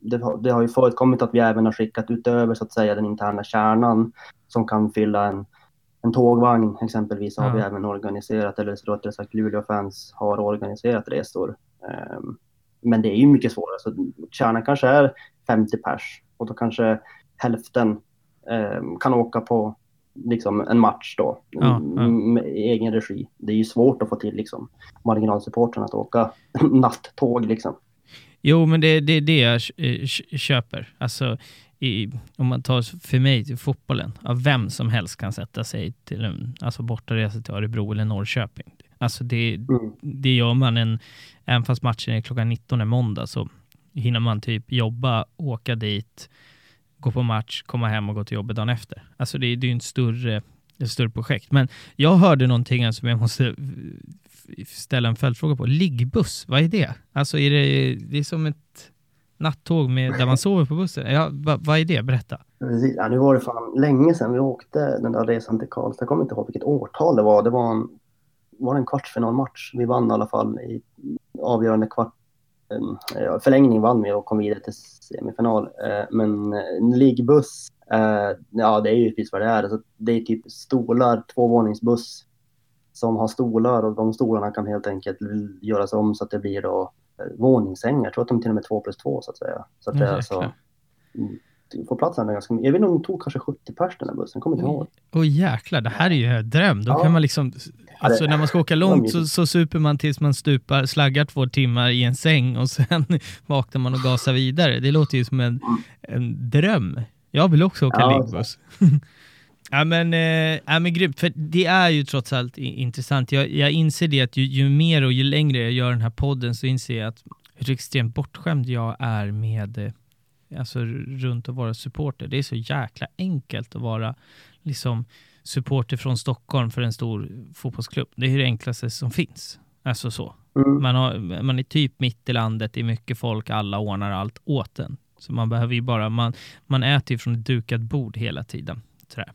Det har, det har ju förekommit att vi även har skickat utöver så att säga den interna kärnan som kan fylla en, en tågvagn exempelvis har vi även organiserat, eller rättare sagt Luleå-fans har organiserat resor. Um, men det är ju mycket svårare, så kärnan kanske är 50 pers och då kanske hälften um, kan åka på liksom en match då ja, ja. med egen regi. Det är ju svårt att få till liksom marginalsupporten att åka nattåg liksom. Jo, men det är det, det jag eh, köper. Alltså, i, om man tar för mig till fotbollen, ja, vem som helst kan sätta sig till en alltså bortaresa till Örebro eller Norrköping. Alltså det, mm. det gör man en, även fast matchen är klockan 19 en måndag så hinner man typ jobba, åka dit, gå på match, komma hem och gå till jobbet dagen efter. Alltså det, det är ju ett större, ett större projekt. Men jag hörde någonting som jag måste ställa en följdfråga på. Liggbuss, vad är det? Alltså är det, det är som ett nattåg med, där man sover på bussen? Ja, va, vad är det? Berätta. Ja, nu var det fan länge sedan vi åkte den där resan till Karlstad. Jag kommer inte ihåg vilket årtal det var. Det var en, var en kvartsfinalmatch. Vi vann i alla fall i avgörande kvart, förlängning vann vi och kom vidare till semifinal. Eh, men en liggbuss, eh, ja det är ju precis vad det är. Alltså, det är typ stolar, tvåvåningsbuss som har stolar och de stolarna kan helt enkelt göras om så att det blir då våningssängar. Jag tror att de till och med är två plus två så att säga. Så att det är alltså, får plats med ganska Jag vet inte om de tog kanske 70 pers den här bussen, kommer inte ihåg. Åh oh, jäklar, det här är ju en dröm. Då ja. kan man liksom, alltså när man ska åka långt så, så super man tills man stupar, slaggar två timmar i en säng och sen vaknar man och gasar vidare. Det låter ju som en, en dröm. Jag vill också åka ja, liggbuss. Ja men, ja, men grymt, för det är ju trots allt intressant. Jag, jag inser det att ju, ju, mer och ju längre jag gör den här podden så inser jag att hur extremt bortskämd jag är med eh, alltså runt att vara supporter. Det är så jäkla enkelt att vara liksom supporter från Stockholm för en stor fotbollsklubb. Det är det enklaste som finns. Alltså så. Mm. Man, har, man är typ mitt i landet, det är mycket folk, alla ordnar allt åt en. Så man behöver ju bara, man, man äter ju från ett dukat bord hela tiden. Sådär.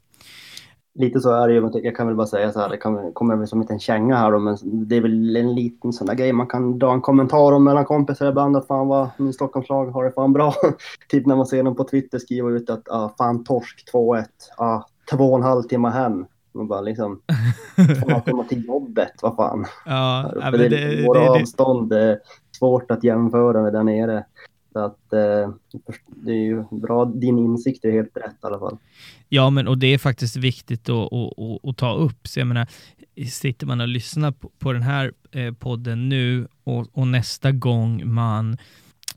Lite så är det ju, jag kan väl bara säga så här, det kan, kommer väl som en liten känga här då, men det är väl en liten sån där grej man kan dra en kommentar om mellan kompisar ibland, att fan vad min Stockholmslag har det fan bra. typ när man ser dem på Twitter skriva ut att ah, fan torsk 2-1, ah, två och en halv timme hem. Man bara liksom, man komma till jobbet, vad fan. Ja, det, det, det, det, avstånd, det är svårt att jämföra med där nere. Så att eh, det är ju bra, din insikt är helt rätt i alla fall. Ja, men och det är faktiskt viktigt att, att, att, att ta upp. Så jag menar, sitter man och lyssnar på, på den här eh, podden nu och, och, nästa gång man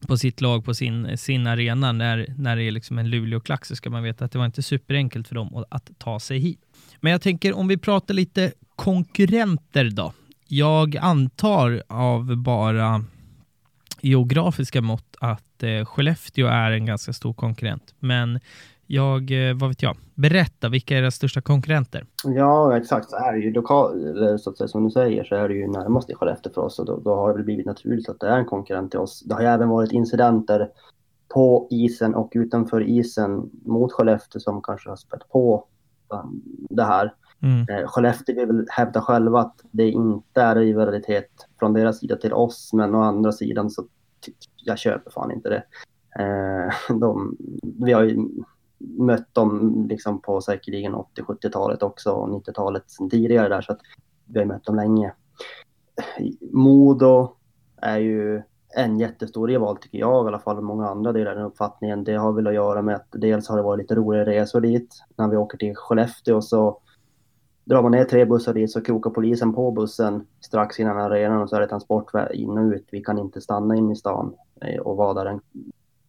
på sitt lag på sin, sin arena när, när det är liksom en Luleå-klack så ska man veta att det var inte superenkelt för dem att, att ta sig hit. Men jag tänker om vi pratar lite konkurrenter då. Jag antar av bara geografiska mått att eh, Skellefteå är en ganska stor konkurrent. Men jag, eh, vad vet jag, berätta, vilka är era största konkurrenter? Ja, exakt. Så är det ju lokal, så att säga, som du säger, så är det ju närmast i Skellefteå för oss och då, då har det väl blivit naturligt att det är en konkurrent till oss. Det har ju även varit incidenter på isen och utanför isen mot Skellefteå som kanske har spett på um, det här. Mm. Eh, Skellefteå vill hävda själva att det inte är rivalitet från deras sida till oss, men å andra sidan så jag köper fan inte det. Eh, de, vi har ju mött dem liksom på säkerligen 80-70-talet också och 90-talet sen tidigare där så att vi har mött dem länge. Modo är ju en jättestor rival tycker jag i alla fall, många andra delar den uppfattningen. Det har väl att göra med att dels har det varit lite roliga resor dit. När vi åker till Skellefteå så drar man ner tre bussar dit så krokar polisen på bussen strax innan arenan och så är det transportväg in och ut. Vi kan inte stanna in i stan eh, och vara där en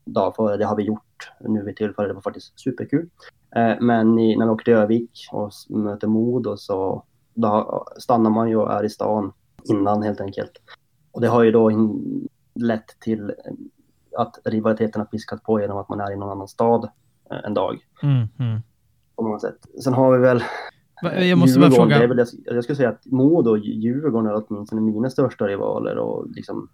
dag före. Det har vi gjort nu vid tillfället. Det var faktiskt superkul. Eh, men när vi åker till Övik och möter Modo så då stannar man ju och är i stan innan helt enkelt. Och det har ju då lett till att rivaliteten har piskat på genom att man är i någon annan stad eh, en dag. Mm, mm. På något sätt. Sen har vi väl jag måste bara fråga. Väl, jag, jag skulle säga att Modo och Djurgården är åtminstone mina största rivaler och liksom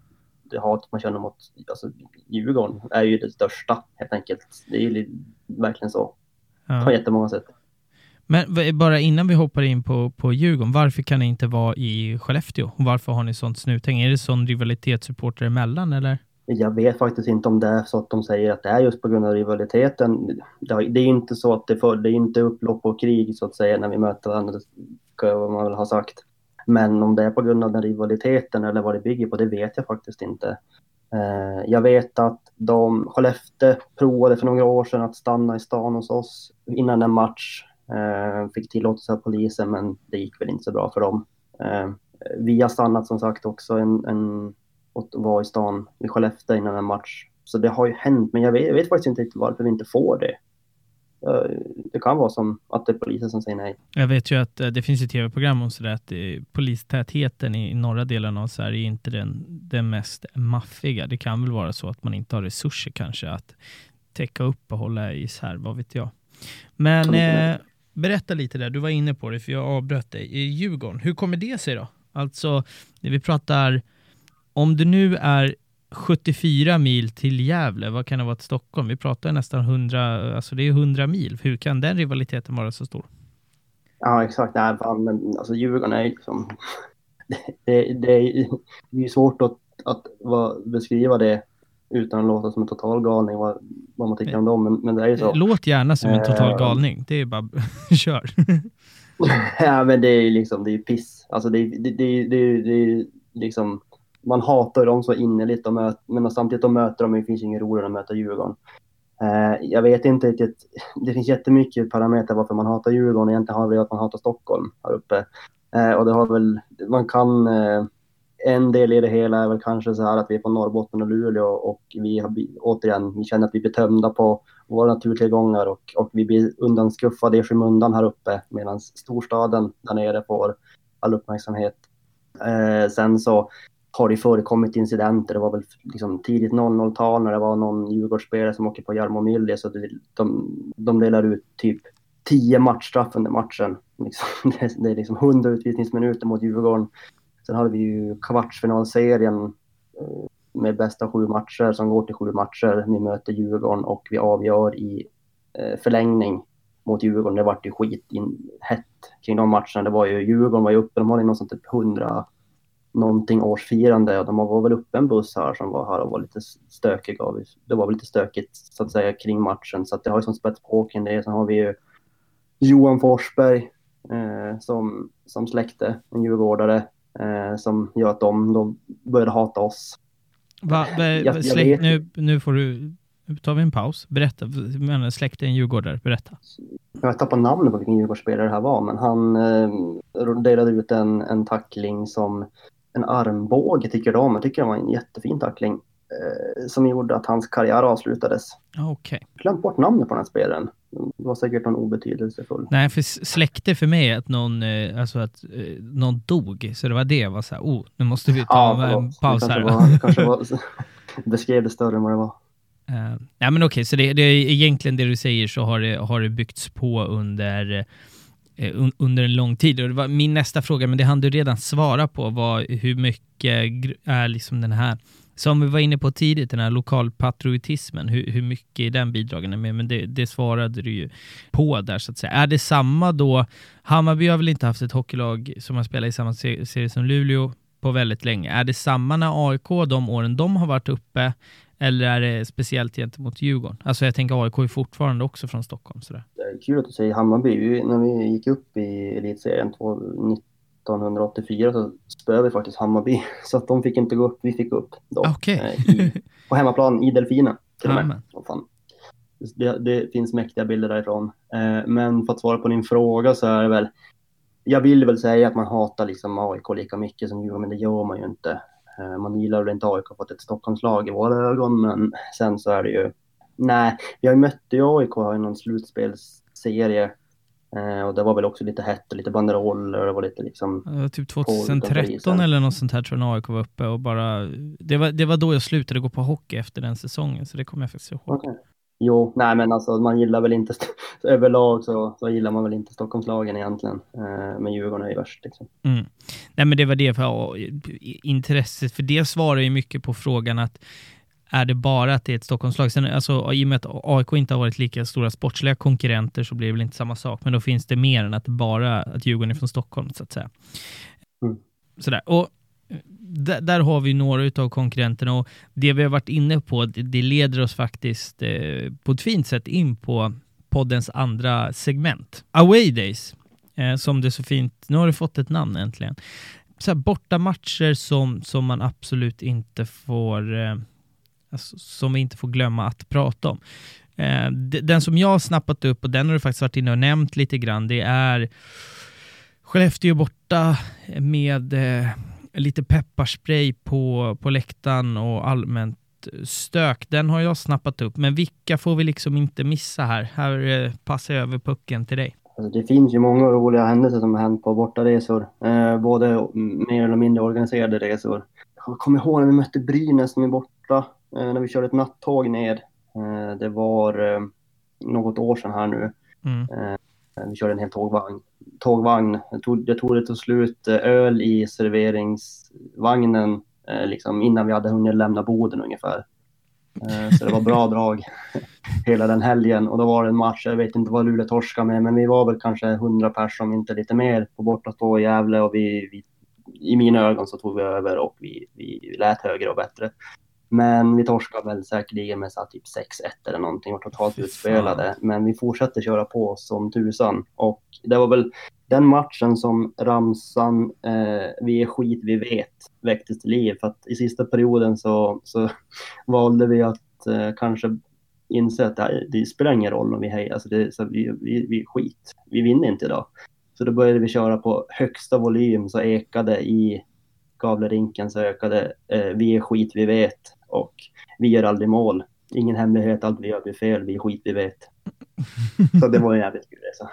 det hat man känner mot alltså, Djurgården är ju det största helt enkelt. Det är ju verkligen så. Ja. På jättemånga sätt. Men bara innan vi hoppar in på, på Djurgården, varför kan ni inte vara i Skellefteå? varför har ni sånt snuthäng? Är det sån rivalitetssupporter emellan eller? Jag vet faktiskt inte om det är så att de säger att det är just på grund av rivaliteten. Det är inte så att det, för, det är inte upplopp och krig så att säga när vi möter varandra, ska man väl ha sagt. Men om det är på grund av den rivaliteten eller vad det bygger på, det vet jag faktiskt inte. Eh, jag vet att de, Skellefteå provade för några år sedan att stanna i stan hos oss innan en match. Eh, fick tillåtelse av polisen, men det gick väl inte så bra för dem. Eh, vi har stannat som sagt också en, en, och var i stan i Skellefteå innan en match. Så det har ju hänt, men jag vet, jag vet faktiskt inte varför vi inte får det det kan vara som att det är polisen som säger nej. Jag vet ju att eh, det finns ett tv-program om sådär att polistätheten i norra delen av Sverige är inte den, den mest maffiga. Det kan väl vara så att man inte har resurser kanske att täcka upp och hålla isär, vad vet jag. Men eh, berätta lite där, du var inne på det för jag avbröt dig. I Djurgården, hur kommer det sig då? Alltså, när vi pratar, om du nu är 74 mil till Gävle, vad kan det vara till Stockholm? Vi pratar nästan 100, alltså det är 100 mil. Hur kan den rivaliteten vara så stor? Ja, exakt. Nej, fan, men alltså Djurgården är liksom... Det, det, det är ju svårt att, att vad, beskriva det utan att låta som en total galning, vad, vad man tycker om dem, men, men det är ju så. Låt gärna som en total eh, galning, det är bara kör. ja, men det är ju liksom, det är piss. Alltså det, det, det, det, det är liksom man hatar dem så innerligt, och möt, men samtidigt de möter dem, det finns inget roligare än att möta Djurgården. Eh, jag vet inte riktigt, det finns jättemycket parametrar varför man hatar Djurgården, egentligen har det att man hatar Stockholm här uppe. Eh, och det har väl, man kan, eh, en del i det hela är väl kanske så här att vi är på Norrbotten och Luleå och vi har, återigen, vi känner att vi blir tömda på våra naturtillgångar och, och vi blir undanskuffade i skymundan här uppe medan storstaden där nere får all uppmärksamhet. Eh, sen så har det förekommit incidenter. Det var väl liksom tidigt 00-tal när det var någon Djurgårdsspelare som åker på Jarmo Myllys så det, de, de delar ut typ 10 matchstraff under matchen. Liksom, det är liksom 100 utvisningsminuter mot Djurgården. Sen hade vi ju kvartsfinalserien eh, med bästa sju matcher som går till sju matcher. Vi möter Djurgården och vi avgör i eh, förlängning mot Djurgården. Det vart ju skit in, hett kring de matcherna. Det var ju, Djurgården var ju uppe, de hade någon sånt typ 100 någonting årsfirande och de var väl uppe en buss här som var här och var lite stökig. Det var väl lite stökigt så att säga kring matchen så att det har ju som spets på kring det. Sen har vi ju Johan Forsberg eh, som, som släkte, en djurgårdare eh, som gör att de, de började hata oss. Va, be, jag, släkt, jag nu, nu får du nu tar vi en paus. Berätta, men släkte en djurgårdare, berätta. Jag tappar namnet på vilken djurgårdsspelare det här var, men han eh, delade ut en, en tackling som en armbåge tycker de. Jag tycker det var en jättefin tackling eh, som gjorde att hans karriär avslutades. Okay. Glömt bort namnet på den här spelaren. Det var säkert någon obetydelsefull. Nej, för släkte för mig att någon, eh, alltså att eh, någon dog, så det var det. var så här, oh, nu måste vi ta ja, en paus här. Var, kanske var, beskrev det större än vad det var. Uh, ja, men okej, okay, så det, det är egentligen det du säger så har det, har det byggts på under, Eh, under en lång tid. Och det var min nästa fråga, men det hann du redan svara på, var hur mycket är liksom den här som vi var inne på tidigt, den här lokalpatriotismen, hur, hur mycket är den bidragande med? Men det, det svarade du ju på där så att säga. Är det samma då? Hammarby har väl inte haft ett hockeylag som har spelat i samma serie som Luleå på väldigt länge. Är det samma när AIK, de åren de har varit uppe, eller är det speciellt gentemot Djurgården? Alltså jag tänker AIK är fortfarande också från Stockholm. Sådär. Det är kul att du säger Hammarby. när vi gick upp i elitserien 1984 så spöade vi faktiskt Hammarby. Så att de fick inte gå upp, vi fick gå upp då. Okay. Eh, på hemmaplan i Delfinen till och med. Oh. Det, det, finns mäktiga bilder därifrån. Eh, men för att svara på din fråga så är det väl, jag vill väl säga att man hatar liksom AIK lika mycket som Djurgården, men det gör man ju inte. Eh, man gillar väl inte AIK det är ett Stockholmslag i våra ögon, men sen så är det ju, nej, vi har ju mött AIK i någon slutspelsserie Eh, och det var väl också lite hett och lite banderoller och det var lite liksom... Ja, typ 2013 eller något sånt här tror jag AIK var uppe och bara... Det var, det var då jag slutade gå på hockey efter den säsongen, så det kommer jag faktiskt ihåg. Okay. Jo, nej men alltså man gillar väl inte, överlag så, så gillar man väl inte Stockholmslagen egentligen. Eh, men Djurgården är ju värst liksom. Mm. Nej men det var det, för intresset, för det svarar ju mycket på frågan att är det bara att det är ett Stockholmslag. Sen, alltså, I och med att AIK inte har varit lika stora sportsliga konkurrenter så blir det väl inte samma sak, men då finns det mer än att bara att Djurgården är från Stockholm, så att säga. Mm. Sådär. Och där har vi några av konkurrenterna och det vi har varit inne på, det leder oss faktiskt eh, på ett fint sätt in på poddens andra segment. Away Days, eh, som det så fint, nu har det fått ett namn äntligen. Så här, borta matcher som, som man absolut inte får eh, alltså, som vi inte får glömma att prata om. Eh, den som jag har snappat upp, och den har du faktiskt varit inne och nämnt lite grann, det är Skellefteå borta med eh, lite pepparspray på, på läktaren och allmänt stök. Den har jag snappat upp, men vilka får vi liksom inte missa här? Här eh, passar jag över pucken till dig. Alltså det finns ju många roliga händelser som har hänt på bortaresor, eh, både mer eller mindre organiserade resor. Jag kommer ihåg när vi mötte Brynäs när vi borta Eh, när vi körde ett nattåg ner. Eh, det var eh, något år sedan här nu. Mm. Vi körde en hel tågvagn. tågvagn. Det tog, det tog det slut öl i serveringsvagnen liksom innan vi hade hunnit lämna Boden ungefär. Så det var bra drag hela den helgen och då var det en match, jag vet inte vad Luleå torskade med, men vi var väl kanske 100 personer, om inte lite mer, på bortastå i Gävle och vi, vi, i mina ögon så tog vi över och vi, vi lät högre och bättre. Men vi torskade väl säkerligen med så typ 6-1 eller någonting och totalt utspelade. Men vi fortsatte köra på som tusan. Och det var väl den matchen som ramsan eh, “Vi är skit, vi vet” väcktes till liv. För att i sista perioden så, så valde vi att eh, kanske inse att det, här, det spelar ingen roll om vi hejar. Alltså det, så vi, vi, vi är skit. Vi vinner inte idag. Så då började vi köra på högsta volym så ekade i Gavlerinken så ökade eh, “Vi är skit, vi vet” och vi gör aldrig mål. Ingen hemlighet, allt vi gör blir fel, vi är skit, vi vet. Så det var en jävligt kul resa.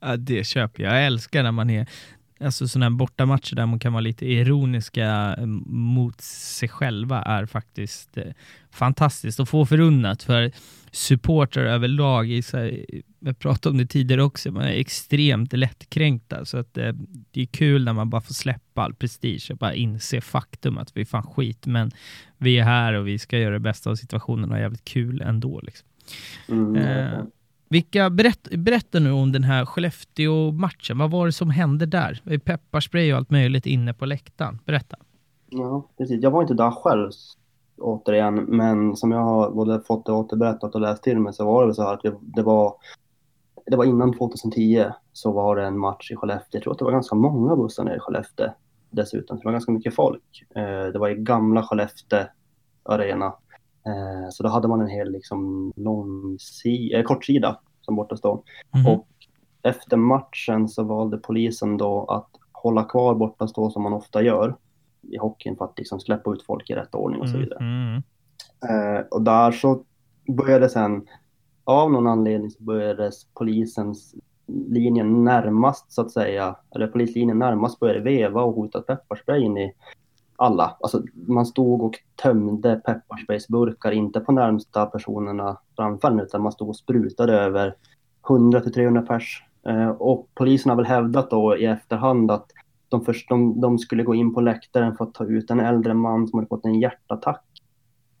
Ja, det köper jag. Jag älskar när man är alltså sådana här bortamatcher där man kan vara lite ironiska eh, mot sig själva är faktiskt eh, fantastiskt och få förunnat för supportrar överlag. I, så här, jag pratade om det tidigare också, man är extremt lättkränkta så att eh, det är kul när man bara får släppa all prestige och bara inse faktum att vi är fan skit, men vi är här och vi ska göra det bästa av situationen och ha jävligt kul ändå. Liksom. Mm. Eh, vilka, berätt, berätta nu om den här Skellefteå-matchen. Vad var det som hände där? Pepparspray och allt möjligt inne på läktaren. Berätta. Ja, precis. Jag var inte där själv, återigen, men som jag har både fått det återberättat och läst till mig så var det väl så här att det var, det var innan 2010 så var det en match i Skellefteå. Jag tror att det var ganska många bussar nere i Skellefteå dessutom. Det var ganska mycket folk. Eh, det var i gamla Skellefteå arena Eh, så då hade man en hel liksom, lång si eh, kortsida som bortastå. Mm. Och efter matchen så valde polisen då att hålla kvar bortastå som man ofta gör i hockeyn för att liksom släppa ut folk i rätt ordning och så vidare. Mm. Eh, och där så började sen, av någon anledning så började polisens linjen närmast så att säga, eller polislinjen närmast började veva och hota pepparspray in i alla. Alltså, man stod och tömde pepparspaceburkar, inte på närmsta personerna framför en, utan man stod och sprutade över 100 till 300 pers. Eh, och polisen har väl hävdat då i efterhand att de, först, de, de skulle gå in på läktaren för att ta ut en äldre man som hade fått en hjärtattack.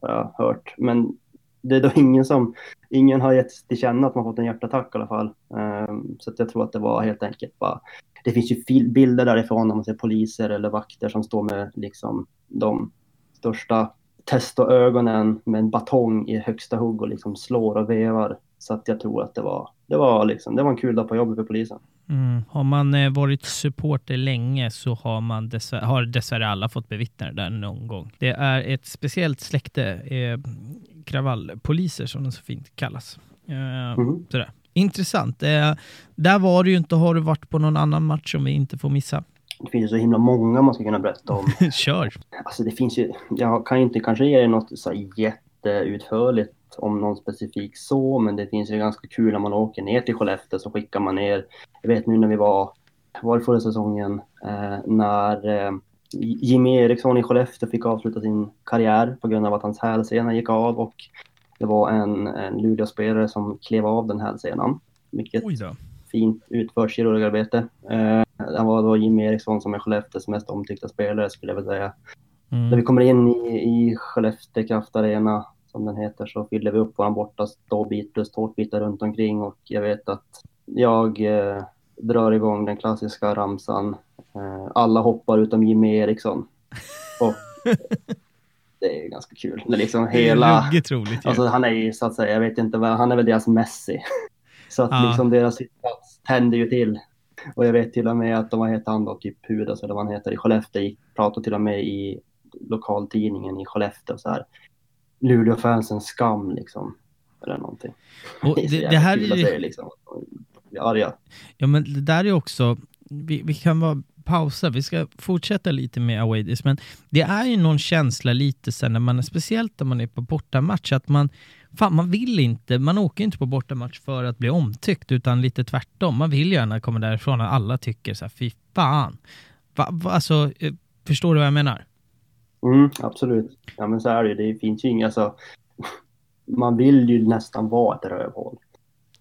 Har jag hört. Men det är då ingen som, ingen har gett till känna att man fått en hjärtattack i alla fall. Eh, så jag tror att det var helt enkelt bara, det finns ju bilder därifrån när man ser poliser eller vakter som står med liksom de största testoögonen med en batong i högsta hugg och liksom slår och vevar. Så att jag tror att det var, det var, liksom, det var en kul dag på jobbet för polisen. Mm. Har man eh, varit supporter länge så har, man dessvärre, har dessvärre alla fått bevittna det där någon gång. Det är ett speciellt släkte, eh, kravallpoliser som de så fint kallas. Eh, mm. sådär. Intressant. Eh, där var du ju inte. Har du varit på någon annan match som vi inte får missa? Det finns ju så himla många man ska kunna berätta om. Kör! Alltså det finns ju, jag kan ju inte kanske ge dig något så jätteutförligt om någon specifik så, men det finns ju ganska kul när man åker ner till Skellefteå så skickar man ner, jag vet nu när vi var, var det förra säsongen, eh, när eh, Jimmy Eriksson i Skellefteå fick avsluta sin karriär på grund av att hans hälsena gick av och det var en, en Luleå-spelare som klev av den hälsenan. Vilket fint utfört kirurgarbete. Eh, det var då Jimmy Eriksson som är Skellefteås mest omtyckta spelare skulle jag vilja säga. Mm. När vi kommer in i, i Skellefteå Kraft Arena som den heter, så fyller vi upp våran borta ståbit plus tårtbitar runt omkring och jag vet att jag eh, drar igång den klassiska ramsan. Eh, alla hoppar utom Jimmy Eriksson. Och det är ganska kul. Det är liksom hela... Är roligt, alltså, han är ju så att säga, jag vet inte vad, han är väl deras Messi. så att ja. liksom deras sittplats tänder ju till. Och jag vet till och med att de, vad heter han då, typ Pudas eller vad han heter i Skellefteå, pratade till och med i lokaltidningen i Skellefteå så här. Luleå-fansen skam liksom. Eller någonting. Och det, det, det här är ju... Liksom. Arga. Ja men det där är också, vi, vi kan vara pausa, vi ska fortsätta lite med away days, men det är ju någon känsla lite sen när man, speciellt när man är på bortamatch, att man, fan man vill inte, man åker inte på bortamatch för att bli omtyckt, utan lite tvärtom. Man vill gärna komma därifrån och alla tycker så här, fy fan. Va, va, alltså, eh, förstår du vad jag menar? Mm, absolut. Ja, men så är det Det finns ju inga så... Man vill ju nästan vara ett rövhål.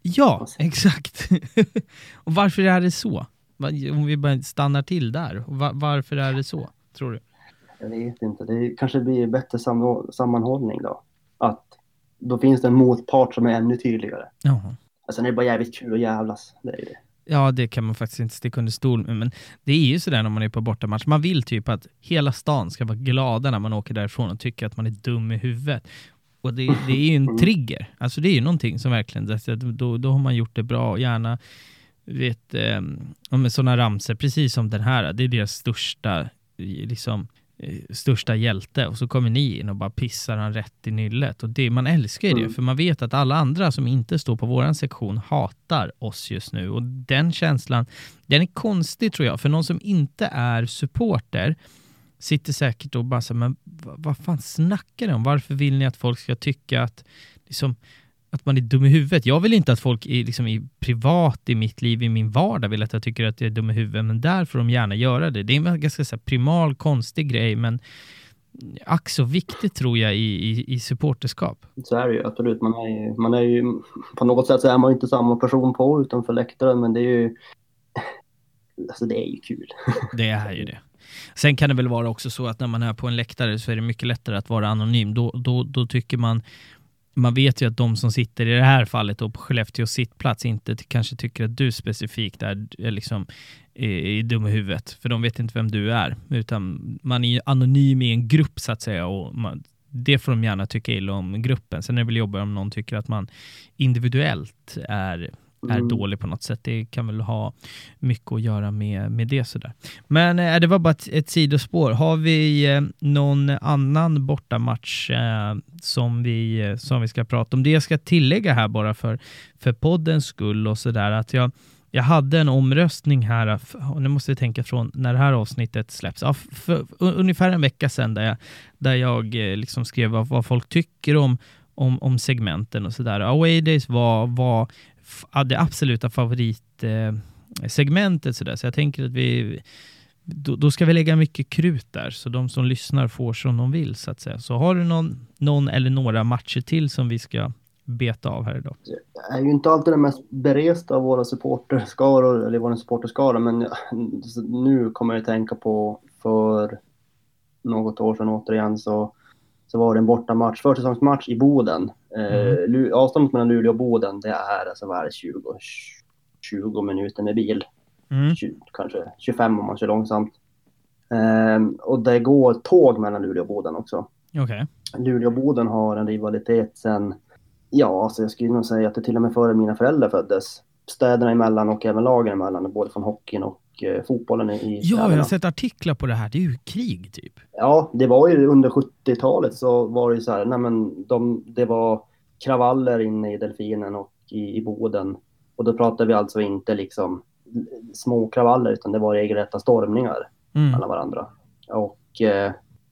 Ja, exakt. och varför är det så? Om vi bara stannar till där. Varför är det så, tror du? Jag vet inte. Det kanske blir bättre sammanhållning då. Att då finns det en motpart som är ännu tydligare. Jaha. Alltså det är bara jävligt kul att jävlas. Det är det. Ja, det kan man faktiskt inte sticka under stol med, men det är ju sådär när man är på bortamatch. Man vill typ att hela stan ska vara glada när man åker därifrån och tycker att man är dum i huvudet. Och det, det är ju en trigger. Alltså det är ju någonting som verkligen, då, då har man gjort det bra, gärna vet, eh, med sådana ramser, precis som den här, det är deras största, liksom, eh, största hjälte och så kommer ni in och bara pissar han rätt i nyllet. Och det, man älskar ju det, mm. för man vet att alla andra som inte står på våran sektion hatar oss just nu. Och den känslan, den är konstig tror jag, för någon som inte är supporter sitter säkert och bara så men vad fan snackar ni om? Varför vill ni att folk ska tycka att liksom, att man är dum i huvudet. Jag vill inte att folk i, liksom, i privat, i mitt liv, i min vardag vill att jag tycker att jag är dum i huvudet, men där får de gärna göra det. Det är en ganska så här, primal, konstig grej, men ack så viktigt tror jag i, i, i supporterskap. Så är det ju absolut. Man är ju, man är ju, på något sätt så är man ju inte samma person på utanför läktaren, men det är ju, alltså det är ju kul. Det är ju det. Sen kan det väl vara också så att när man är på en läktare så är det mycket lättare att vara anonym. Då, då, då tycker man man vet ju att de som sitter i det här fallet då på Skellefteås sittplats inte kanske tycker att du specifikt är, är liksom är, är dum i huvudet, för de vet inte vem du är, utan man är ju anonym i en grupp så att säga och man, det får de gärna tycka illa om gruppen. Sen är det väl jobbigare om någon tycker att man individuellt är är mm. dålig på något sätt. Det kan väl ha mycket att göra med, med det sådär. Men äh, det var bara ett, ett sidospår. Har vi eh, någon annan bortamatch eh, som, vi, eh, som vi ska prata om? Det jag ska tillägga här bara för, för poddens skull och sådär att jag jag hade en omröstning här, och nu måste vi tänka från när det här avsnittet släpps, ja, för, för, ungefär en vecka sedan där jag, där jag liksom skrev vad, vad folk tycker om, om, om segmenten och sådär. Away Days var, var det absoluta favoritsegmentet. Så, så jag tänker att vi, då, då, ska vi lägga mycket krut där, så de som lyssnar får som de vill, så att säga. Så har du någon, någon eller några matcher till som vi ska beta av här idag? Jag är ju inte alltid den mest beresta av våra supporterskaror, eller våra supporterskara, men nu kommer jag att tänka på för något år sedan återigen så, så var det en bortamatch, försäsongsmatch i Boden. Mm. Eh, avståndet mellan Luleå och Boden, det är alltså vad är det, 20, 20 minuter med bil. Mm. 20, kanske 25 om man kör långsamt. Eh, och det går tåg mellan Luleå och Boden också. Okay. Luleå och Boden har en rivalitet sen Ja, alltså jag skulle nog säga att det till och med före mina föräldrar föddes. Städerna emellan och även lagen emellan, både från hockeyn och eh, fotbollen i Ja, städerna. jag har sett artiklar på det här. Det är ju krig typ. Ja, det var ju under 70-talet så var det ju så här, nej men de, det var kravaller inne i Delfinen och i, i Boden. Och då pratar vi alltså inte liksom små kravaller utan det var regelrätta stormningar mm. mellan varandra. Och eh,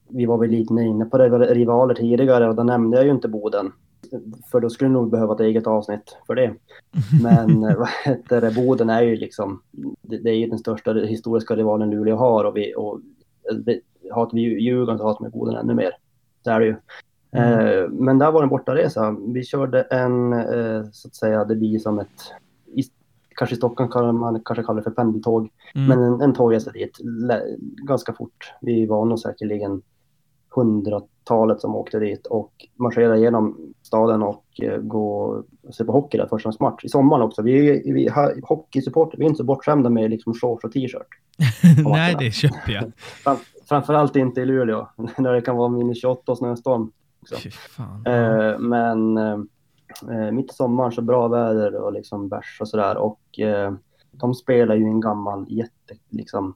vi var väl lite inne på rivaler tidigare och då nämnde jag ju inte Boden för då skulle nog behöva ett eget avsnitt för det. Men vad heter det, Boden är ju liksom, det, det är ju den största historiska rivalen Luleå har och, vi, och det, hatar vi Djurgården så hatar vi Boden ännu mer. Det är det ju. Mm. Eh, men där var en bortaresa. Vi körde en, eh, så att säga, det blir som ett, i, kanske i Stockholm kan man kanske kallar det för pendeltåg, mm. men en, en tågresa dit ganska fort. Vi var nog säkerligen hundratalet som åkte dit och marscherade igenom staden och eh, gå och se på hockey där första match. I sommaren också. Vi, vi hockeysupporter, vi är inte så bortskämda med liksom shorts och t-shirt. Nej, det köper jag. Fram, framförallt inte i Luleå, när det kan vara minus 28 och snöstorm. Eh, men eh, eh, mitt i sommaren så bra väder och liksom bärs och sådär. Och eh, de spelar ju en gammal jätte, liksom,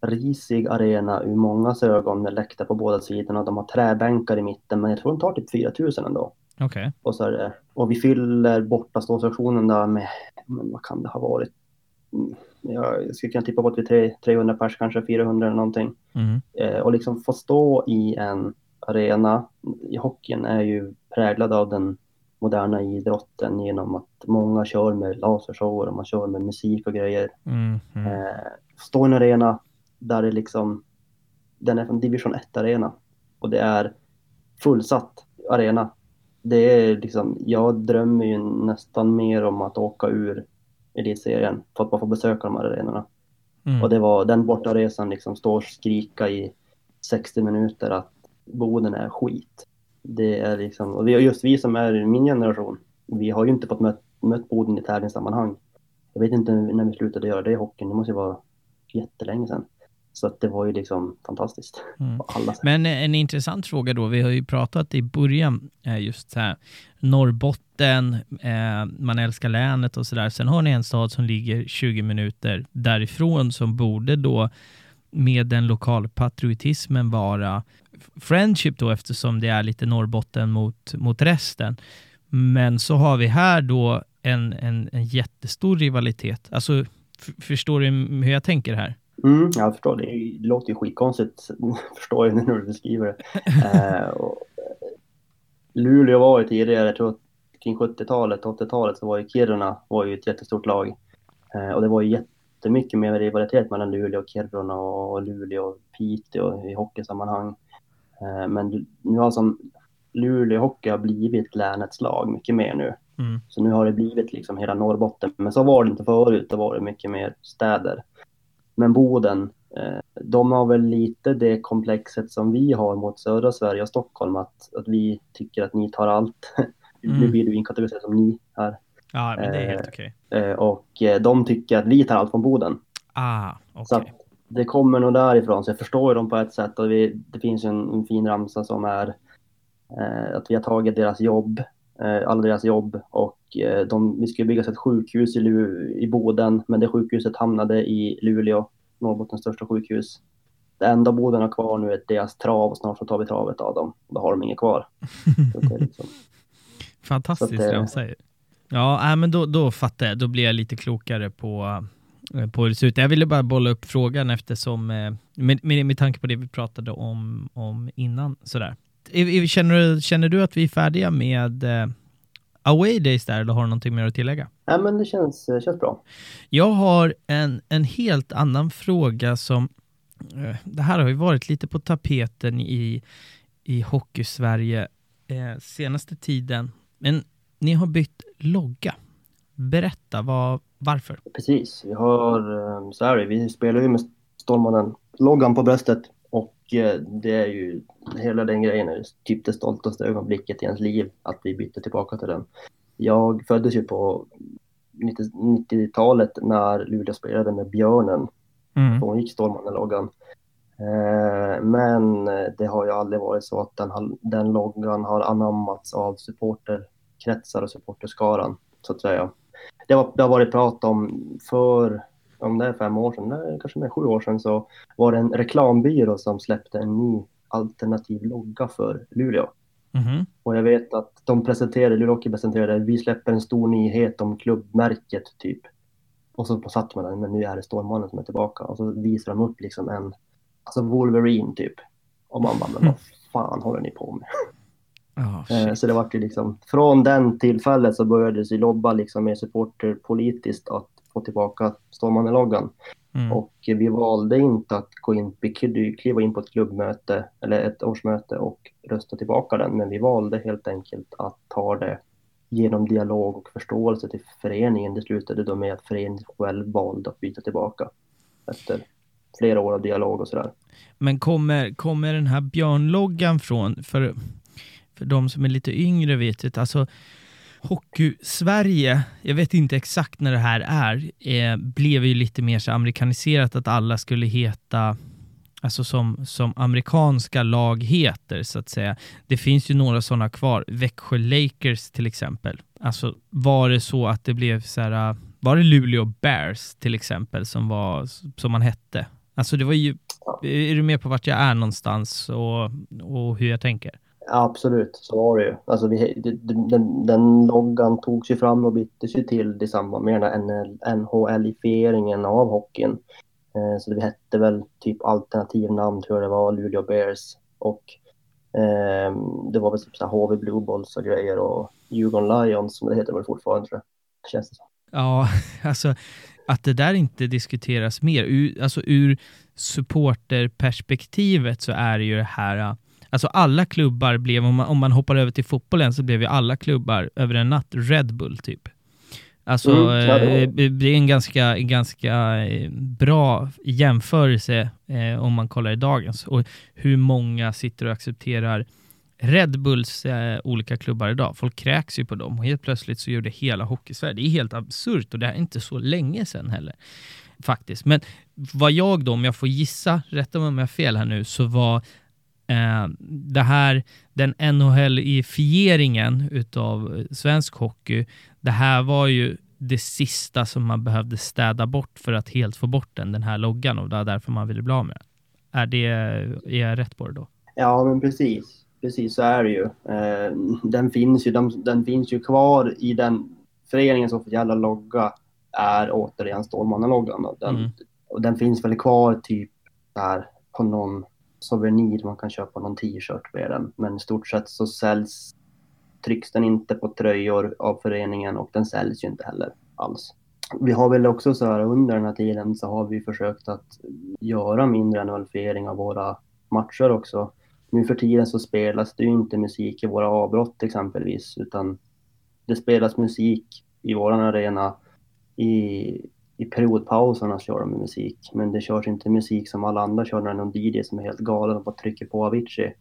risig arena ur mångas ögon med läktare på båda sidorna. De har träbänkar i mitten, men jag tror de tar typ 4000 ändå. Okay. Och, så det, och vi fyller borta ståsektionen där med, men vad kan det ha varit? Mm, jag skulle kunna tippa på att vi är 300 pers, kanske 400 eller någonting. Mm. Eh, och liksom få stå i en arena, i hockeyn är ju präglad av den moderna idrotten genom att många kör med lasershower och man kör med musik och grejer. Mm. Eh, stå i en arena där det liksom, den är från division 1 arena och det är fullsatt arena det är liksom, jag drömmer ju nästan mer om att åka ur elitserien för att bara få besöka de här arenorna. Mm. Och det var den bortaresan liksom, stå och skrika i 60 minuter att Boden är skit. Det är liksom, och just vi som är min generation, vi har ju inte fått mött, mött Boden i tävlingssammanhang. Jag vet inte när vi slutade göra det i hockeyn, det måste ju vara jättelänge sedan. Så att det var ju liksom fantastiskt. Mm. Men en intressant fråga då, vi har ju pratat i början eh, just så här, Norrbotten, eh, man älskar länet och sådär. Sen har ni en stad som ligger 20 minuter därifrån som borde då med den lokalpatriotismen vara friendship då eftersom det är lite Norrbotten mot, mot resten. Men så har vi här då en, en, en jättestor rivalitet. Alltså, förstår du hur jag tänker här? Mm, jag förstår. Det, det låter ju skitkonstigt, förstår jag när du beskriver det. eh, och, Luleå var ju tidigare, jag tror kring 70-talet, 80-talet så var ju Kiruna var ju ett jättestort lag. Eh, och det var ju jättemycket mer rivalitet mellan Luleå och Kiruna och Luleå och Piteå i hockeysammanhang. Eh, men nu har som Luleå Hockey har blivit länets lag mycket mer nu. Mm. Så nu har det blivit liksom hela Norrbotten. Men så var det inte förut, då var det mycket mer städer. Men Boden, eh, de har väl lite det komplexet som vi har mot södra Sverige och Stockholm, att, att vi tycker att ni tar allt. Mm. Nu blir du inkategoriserad som ni här. Ja, men det är helt okej. Okay. Eh, och de tycker att vi tar allt från Boden. Ah, okay. Så det kommer nog därifrån, så jag förstår ju dem på ett sätt. Och vi, det finns ju en, en fin ramsa som är eh, att vi har tagit deras jobb, eh, alla deras jobb och eh, de, vi skulle bygga ett sjukhus i, i Boden, men det sjukhuset hamnade i Luleå, Norrbottens största sjukhus. Det enda Boden har kvar nu är deras trav och snart så tar vi travet av dem. Då har de inget kvar. liksom... Fantastiskt det de säger. Ja, äh, men då, då fattar jag. Då blir jag lite klokare på, eh, på hur det ser ut. Jag ville bara bolla upp frågan eftersom, eh, med, med, med tanke på det vi pratade om, om innan. Sådär. Känner, känner du att vi är färdiga med away days där, eller har du någonting mer att tillägga? Ja, men det känns, känns bra. Jag har en, en helt annan fråga som eh, det här har ju varit lite på tapeten i, i Hockeysverige eh, senaste tiden. Men ni har bytt logga. Berätta, vad, varför? Precis, vi har, eh, så är det, vi spelar ju med Stålmannen-loggan på bröstet eh, det är ju hela den grejen är typ det stoltaste ögonblicket i ens liv att vi bytte tillbaka till den. Jag föddes ju på 90-talet när Luleå spelade med Björnen. Mm. Då gick Stålmannen-loggan. Eh, men det har ju aldrig varit så att den, den loggan har anammats av supporterkretsar och supporterskaran, så att säga. Det, var, det har varit prat om för, om det är fem år sedan, det kanske mer sju år sedan, så var det en reklambyrå som släppte en ny alternativ logga för Luleå. Mm. Och jag vet att de presenterade, Luleå presenterade, vi släpper en stor nyhet om klubbmärket typ. Och så satt man där, men nu är det Stålmannen som är tillbaka. Och så visar de upp liksom en, alltså Wolverine typ. Och man bara, men vad fan håller ni på med? Oh, så det var ju liksom, från den tillfället så började vi lobba liksom med supporter politiskt att få tillbaka Stålmannen-loggan. Mm. Och vi valde inte att gå in, kliva in på ett klubbmöte eller ett årsmöte och rösta tillbaka den, men vi valde helt enkelt att ta det genom dialog och förståelse till föreningen. Det slutade då med att föreningen själv valde att byta tillbaka efter flera år av dialog och sådär. Men kommer, kommer den här björnloggan från, för, för de som är lite yngre vet det, alltså Hockey-Sverige, jag vet inte exakt när det här är, eh, blev ju lite mer så amerikaniserat att alla skulle heta alltså som, som amerikanska lag heter så att säga. Det finns ju några sådana kvar, Växjö Lakers till exempel. Alltså var det så att det blev så här, eh, var det Luleå Bears till exempel som, var, som man hette? Alltså det var ju, är du med på vart jag är någonstans och, och hur jag tänker? Ja, absolut, så var det ju. Alltså vi, den, den loggan togs ju fram och byttes ju till i samband med den här NHL-ifieringen av hockeyn. Eh, så det hette väl typ alternativnamn tror jag det var, Luleå Bears. Och eh, det var väl typ så här HV Blue Balls och grejer och Djurgården Lions, som det heter väl fortfarande tror jag. Känns det som. Ja, alltså att det där inte diskuteras mer. Ur, alltså ur supporterperspektivet så är det ju det här Alltså alla klubbar blev, om man, om man hoppar över till fotbollen, så blev ju alla klubbar över en natt Red Bull typ. Alltså mm, det, det är en ganska, ganska eh, bra jämförelse eh, om man kollar i dagens och hur många sitter och accepterar Red Bulls eh, olika klubbar idag. Folk kräks ju på dem och helt plötsligt så gör det hela Hockeysverige. Det är helt absurt och det är inte så länge sedan heller. Faktiskt. Men vad jag då, om jag får gissa, rätta mig om jag har fel här nu, så var eh, det här, den NHL-ifieringen utav svensk hockey, det här var ju det sista som man behövde städa bort för att helt få bort den, den här loggan och det var därför man ville bli av med den. Är, det, är jag rätt på det då? Ja, men precis. Precis så är det ju. Eh, den, finns ju den, den finns ju kvar i den föreningens officiella logga är återigen Stålmannen-loggan. Den, mm. och den finns väl kvar typ där på någon souvenir, man kan köpa någon t-shirt med den. Men i stort sett så säljs, trycks den inte på tröjor av föreningen och den säljs ju inte heller alls. Vi har väl också så här under den här tiden så har vi försökt att göra mindre nullifiering av våra matcher också. Nu för tiden så spelas det ju inte musik i våra avbrott exempelvis, utan det spelas musik i våran arena i i periodpauserna kör de musik, men det körs inte musik som alla andra kör när det är någon DJ som är helt galen och bara trycker på Avicii.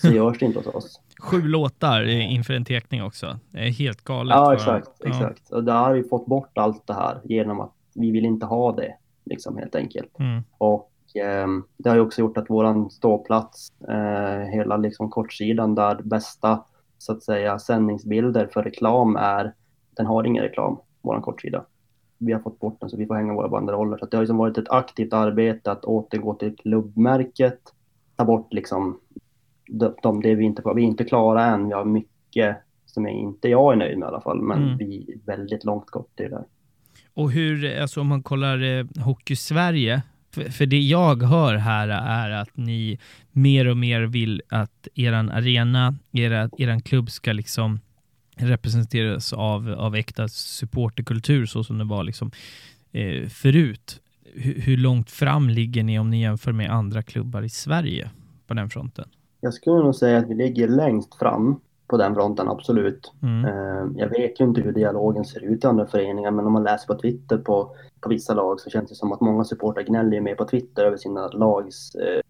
Så görs det inte hos oss. Sju låtar inför en tekning också. Det är helt galet. Ja, exakt. Ja. exakt. Och där har vi fått bort allt det här genom att vi vill inte ha det, liksom helt enkelt. Mm. Och eh, det har ju också gjort att våran ståplats, eh, hela liksom kortsidan där bästa, så att säga, sändningsbilder för reklam är, den har ingen reklam, våran kortsida vi har fått bort den så vi får hänga våra banderoller. Så det har liksom varit ett aktivt arbete att återgå till klubbmärket, ta bort liksom de, de, det vi inte Vi är inte klara än. Vi har mycket som jag inte jag är nöjd med i alla fall, men mm. vi är väldigt långt gått till det där. Och hur, alltså om man kollar eh, Hockey Sverige, för, för, det jag hör här är att ni mer och mer vill att eran arena, era, eran klubb ska liksom representeras av, av äkta supporterkultur så som det var liksom, eh, förut. hur, hur långt fram ligger ni om ni jämför med andra klubbar i Sverige på den fronten? Jag skulle nog säga att vi ligger längst fram på den fronten, absolut. Mm. Eh, jag vet ju inte hur dialogen ser ut i andra föreningar, men om man läser på Twitter på, på vissa lag så känns det som att många supportrar gnäller mer på Twitter över sina lags eh,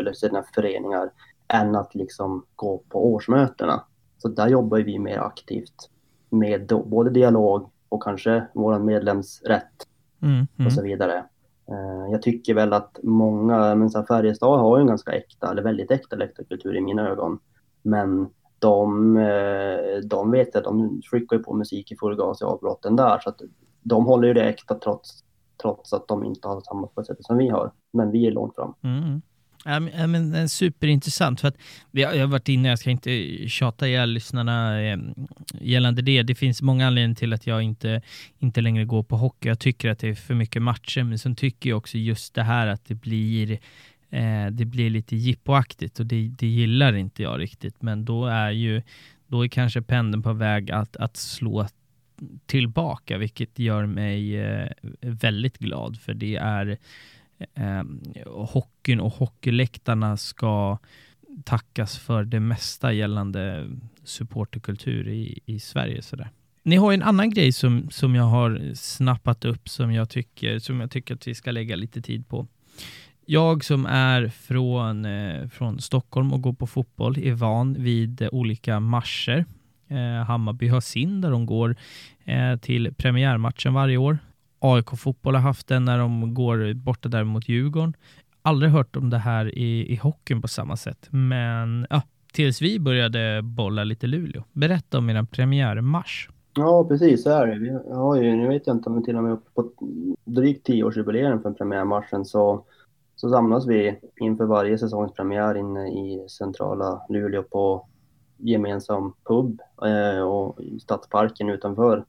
eller sina föreningar än att liksom gå på årsmötena. Så där jobbar vi mer aktivt med både dialog och kanske vår medlemsrätt mm, mm. och så vidare. Eh, jag tycker väl att många, men så Färjestad har ju en ganska äkta, eller väldigt äkta läktarkultur i mina ögon. Men de, eh, de vet att de skickar på musik i full gas i avbrotten där. Så att de håller ju det äkta trots, trots att de inte har samma förutsättningar som vi har. Men vi är långt fram. Mm. Ja, men, men, eh, superintressant, för att jag har varit inne, jag ska inte tjata ihjäl lyssnarna eh, gällande det. Det finns många anledningar till att jag inte, inte längre går på hockey. Jag tycker att det är för mycket matcher, men sen tycker jag också just det här att det blir eh, det blir lite jippoaktigt och det, det gillar inte jag riktigt. Men då är ju då är kanske pendeln på väg att, att slå tillbaka, vilket gör mig eh, väldigt glad, för det är eh, hockeyn och hockeyläktarna ska tackas för det mesta gällande supporterkultur i, i Sverige. Sådär. Ni har en annan grej som, som jag har snappat upp som jag, tycker, som jag tycker att vi ska lägga lite tid på. Jag som är från, eh, från Stockholm och går på fotboll är van vid olika marscher. Eh, Hammarby har sin där de går eh, till premiärmatchen varje år. AIK Fotboll har haft den när de går borta där mot Djurgården. Aldrig hört om det här i, i hockeyn på samma sätt, men ja, tills vi började bolla lite Luleå. Berätta om er premiärmarsch. Ja, precis så är det. Vi har ju, nu vet jag inte om vi till och med uppe på drygt tioårsjubileum för premiärmarschen så, så samlas vi inför varje säsongspremiär inne i centrala Luleå på gemensam pub eh, och stadsparken utanför.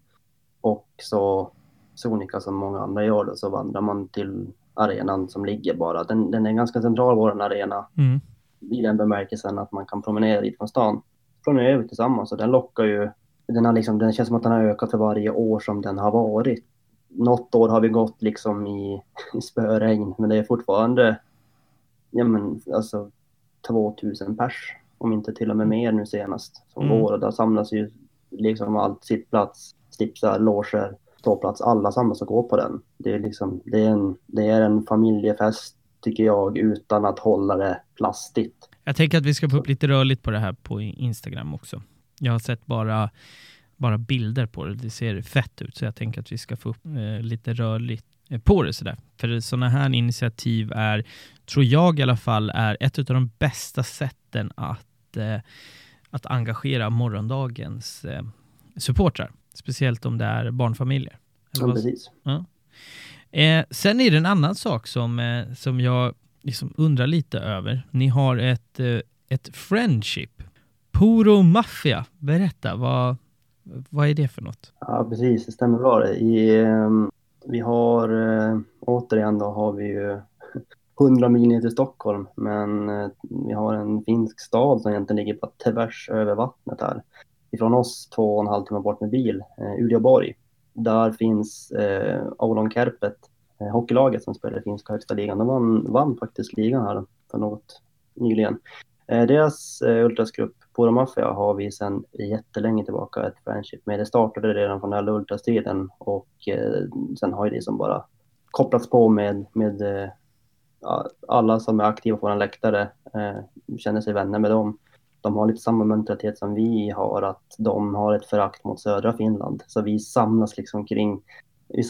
Och så sonika som många andra gör det, så vandrar man till arenan som ligger bara. Den, den är ganska central, vår arena. Mm. I den bemärkelsen att man kan promenera dit från stan. Promenerar vi tillsammans och den lockar ju. Den, har liksom, den känns som att den har ökat för varje år som den har varit. Något år har vi gått liksom i, i spöregn, men det är fortfarande ja, men, alltså, 2000 pers, om inte till och med mer nu senast, som mm. går. Och där samlas ju liksom allt sittplats, stipsar, loger, ståplats. Alla samlas och går på den. Det är, liksom, det är, en, det är en familjefest, tycker jag, utan att hålla det plastigt. Jag tänker att vi ska få upp lite rörligt på det här på Instagram också. Jag har sett bara, bara bilder på det. Det ser fett ut, så jag tänker att vi ska få upp eh, lite rörligt eh, på det sådär. För sådana här initiativ är, tror jag i alla fall, är ett av de bästa sätten att, eh, att engagera morgondagens eh, supportrar. Speciellt om det är barnfamiljer. Ja, precis. Ja. Eh, sen är det en annan sak som, eh, som jag liksom undrar lite över. Ni har ett, eh, ett friendship. Puro Mafia. Berätta, vad, vad är det för något? Ja, precis. Det stämmer bra. I, ehm, vi har, eh, återigen då, har vi ju 100 mil ner till Stockholm, men eh, vi har en finsk stad som egentligen ligger på tvärs över vattnet här ifrån oss två och en halv timme bort med bil, eh, Uleåborg. Där finns eh, Oulon Kärpet, eh, hockeylaget som spelar i finska högsta ligan. De vann, vann faktiskt ligan här för något nyligen. Eh, deras eh, ultrasgrupp Pura Mafia har vi sedan jättelänge tillbaka ett friendship med. Det startade redan från alla ultrastiden och eh, sen har ju det som bara kopplats på med, med eh, alla som är aktiva på våran läktare, eh, känner sig vänner med dem de har lite samma mentalitet som vi har, att de har ett förakt mot södra Finland. Så vi samlas liksom kring,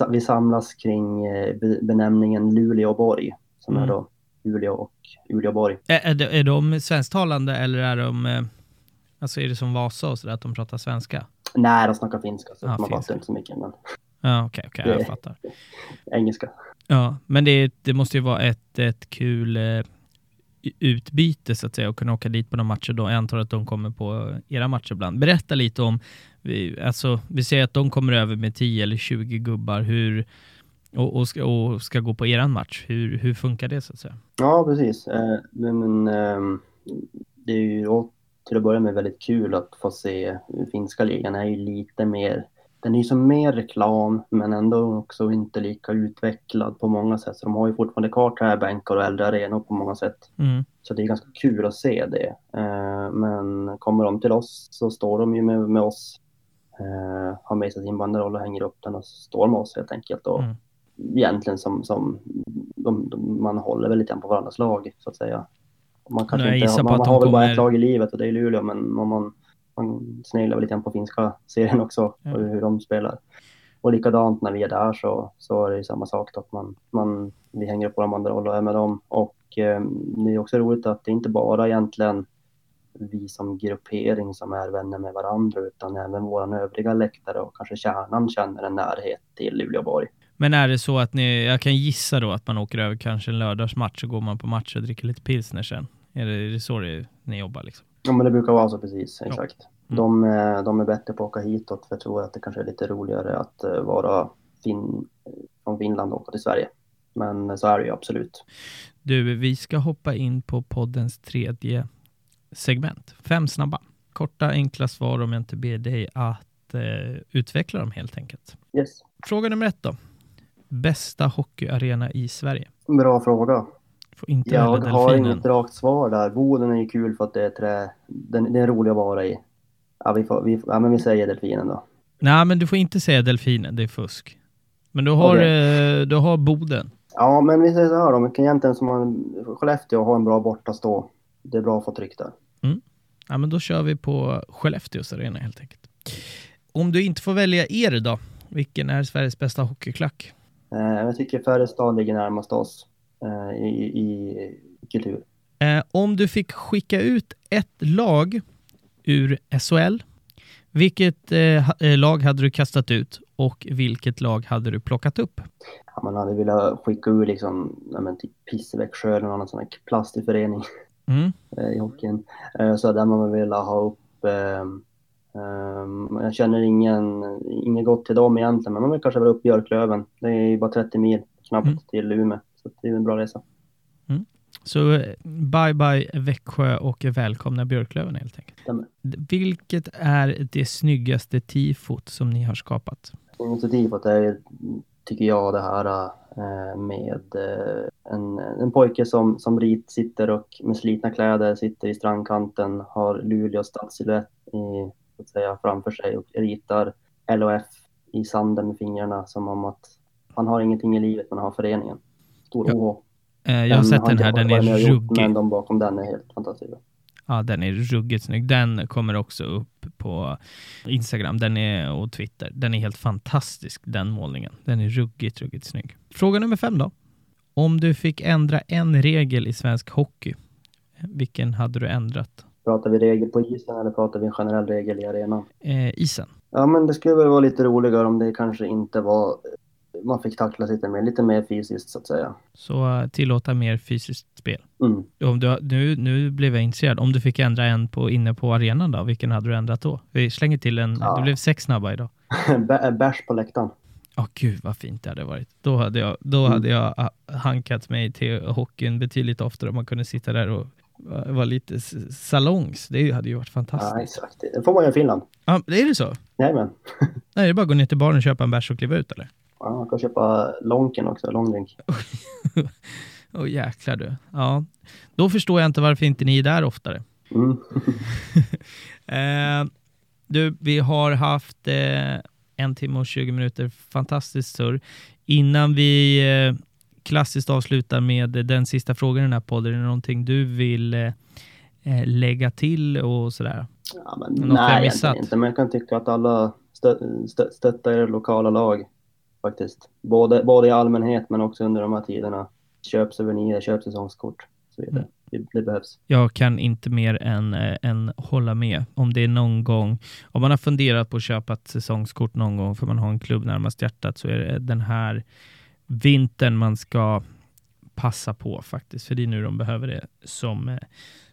vi samlas kring eh, benämningen Luleåborg, som mm. är då Luleå och Uleåborg. Är, är, de, är de svensktalande eller är de, eh, alltså är det som Vasa och sådär, att de pratar svenska? Nej, de snackar finska, så ah, man fattar inte så mycket. Men... Ja, okej, okay, okay, jag fattar. Engelska. Ja, men det, det måste ju vara ett, ett kul eh, utbyte så att säga och kunna åka dit på några matcher då. Jag antar att de kommer på era matcher ibland. Berätta lite om, alltså vi säger att de kommer över med 10 eller 20 gubbar, hur, och, och, ska, och ska gå på eran match. Hur, hur funkar det så att säga? Ja, precis. Eh, men, eh, det är ju till att börja med väldigt kul att få se finska ligan är ju lite mer den är ju som mer reklam men ändå också inte lika utvecklad på många sätt. Så de har ju fortfarande kvar träbänkar och äldre arenor på många sätt. Mm. Så det är ganska kul att se det. Eh, men kommer de till oss så står de ju med, med oss. Eh, har med sig sin banderoll och hänger upp den och står med oss helt enkelt. Och mm. Egentligen som, som de, de, man håller väl lite på varandras lag så att säga. Man kanske Nej, inte, man, man har väl bara ett lag i livet och det är Luleå men man, man man sneglar lite på finska serien också och hur de spelar. Och likadant när vi är där så, så är det samma sak. Då, att man, man, vi hänger upp våra banderoll och är med dem. Och eh, det är också roligt att det inte bara egentligen vi som gruppering som är vänner med varandra utan även våra övriga läktare och kanske kärnan känner en närhet till Luleåborg. Men är det så att ni, jag kan gissa då att man åker över kanske en lördagsmatch så går man på match och dricker lite pilsner sen? Är det, är det så det, ni jobbar liksom? Ja, men det brukar vara så precis, exakt. Mm. De, eh, de är bättre på att åka hitåt för jag tror att det kanske är lite roligare att eh, vara fin, från Finland och åka till Sverige. Men så är det ju absolut. Du, vi ska hoppa in på poddens tredje segment. Fem snabba. Korta, enkla svar om jag inte ber dig att eh, utveckla dem helt enkelt. Yes. Fråga nummer ett då. Bästa hockeyarena i Sverige? Bra fråga. Får inte jag har inget rakt svar där. Boden är ju kul för att det är trä. Den, den är rolig att vara i. Ja, vi, får, vi, ja, men vi säger delfinen då. Nej, men du får inte säga delfinen. Det är fusk. Men du har, okay. eh, du har Boden. Ja, men vi säger så här då. Egentligen som man, Skellefteå har en bra bortastå. Det är bra att få tryck där. Mm. Ja, men då kör vi på Skellefteås arena helt enkelt. Om du inte får välja er då, vilken är Sveriges bästa hockeyklack? Eh, jag tycker Färjestad ligger närmast oss. Eh, i, i kultur. Eh, om du fick skicka ut ett lag ur SHL, vilket eh, lag hade du kastat ut och vilket lag hade du plockat upp? Ja, man hade velat skicka ur liksom, ja, men typ Pisseväxjö eller någon sån här plastig förening mm. i hockeyn. Så hade man velat ha upp Um, jag känner ingen, inget gott till dem egentligen, men man vill kanske väl upp Björklöven. Det är ju bara 30 mil knappt mm. till Umeå. Så det är en bra resa. Mm. Så bye bye Växjö och välkomna Björklöven helt enkelt. Stämmer. Vilket är det snyggaste tifot som ni har skapat? Snyggaste tifot är, tycker jag, det här äh, med äh, en, en pojke som, som rit sitter och med slitna kläder sitter i strandkanten, har Luleås stadssilhuett i, så att säga, framför sig och ritar LOF i sanden med fingrarna som om att han har ingenting i livet men han har föreningen stor ja. OH. Jag har sett den här, den är ruggig. Men de bakom den är helt fantastiska. Ja, den är ruggigt snygg. Den kommer också upp på Instagram den är, och Twitter. Den är helt fantastisk, den målningen. Den är ruggigt, ruggigt snygg. Fråga nummer fem då. Om du fick ändra en regel i svensk hockey, vilken hade du ändrat? Pratar vi regel på isen eller pratar vi en generell regel i arenan? Eh, isen. Ja, men det skulle väl vara lite roligare om det kanske inte var man fick tackla lite mer, lite mer fysiskt så att säga. Så uh, tillåta mer fysiskt spel. Mm. Om du, nu, nu blev jag intresserad. Om du fick ändra en på, inne på arenan då, vilken hade du ändrat då? Vi slänger till en, ja. det blev sex snabba idag. Bärs på läktaren. Åh oh, gud vad fint det hade varit. Då hade jag, då mm. hade jag uh, hankat mig till hockeyn betydligt oftare om man kunde sitta där och vara lite salongs. Det hade ju varit fantastiskt. Ja, exakt. Det får man göra i Finland. Ja, är det så? Jajamän. Nej, det är bara att gå ner till baren och köpa en bärs och kliva ut eller? Ja, man kan köpa Lonken också, långdrink. Åh oh, jäklar du. Ja, då förstår jag inte varför inte ni är där oftare. Mm. eh, du, vi har haft eh, en timme och 20 minuter fantastiskt surr. Innan vi eh, klassiskt avslutar med den sista frågan i den här podden, är det någonting du vill eh, eh, lägga till och sådär? Ja, men, nej, egentligen inte, men jag kan tycka att alla stö stö stöttar er lokala lag faktiskt. Både, både i allmänhet men också under de här tiderna. Köp souvenirer, köp säsongskort och så vidare. Mm. Det, det, behövs. Jag kan inte mer än, äh, än hålla med. Om det är någon gång, om man har funderat på att köpa ett säsongskort någon gång för man har en klubb närmast hjärtat så är det den här vintern man ska passa på faktiskt. För det är nu de behöver det som, äh,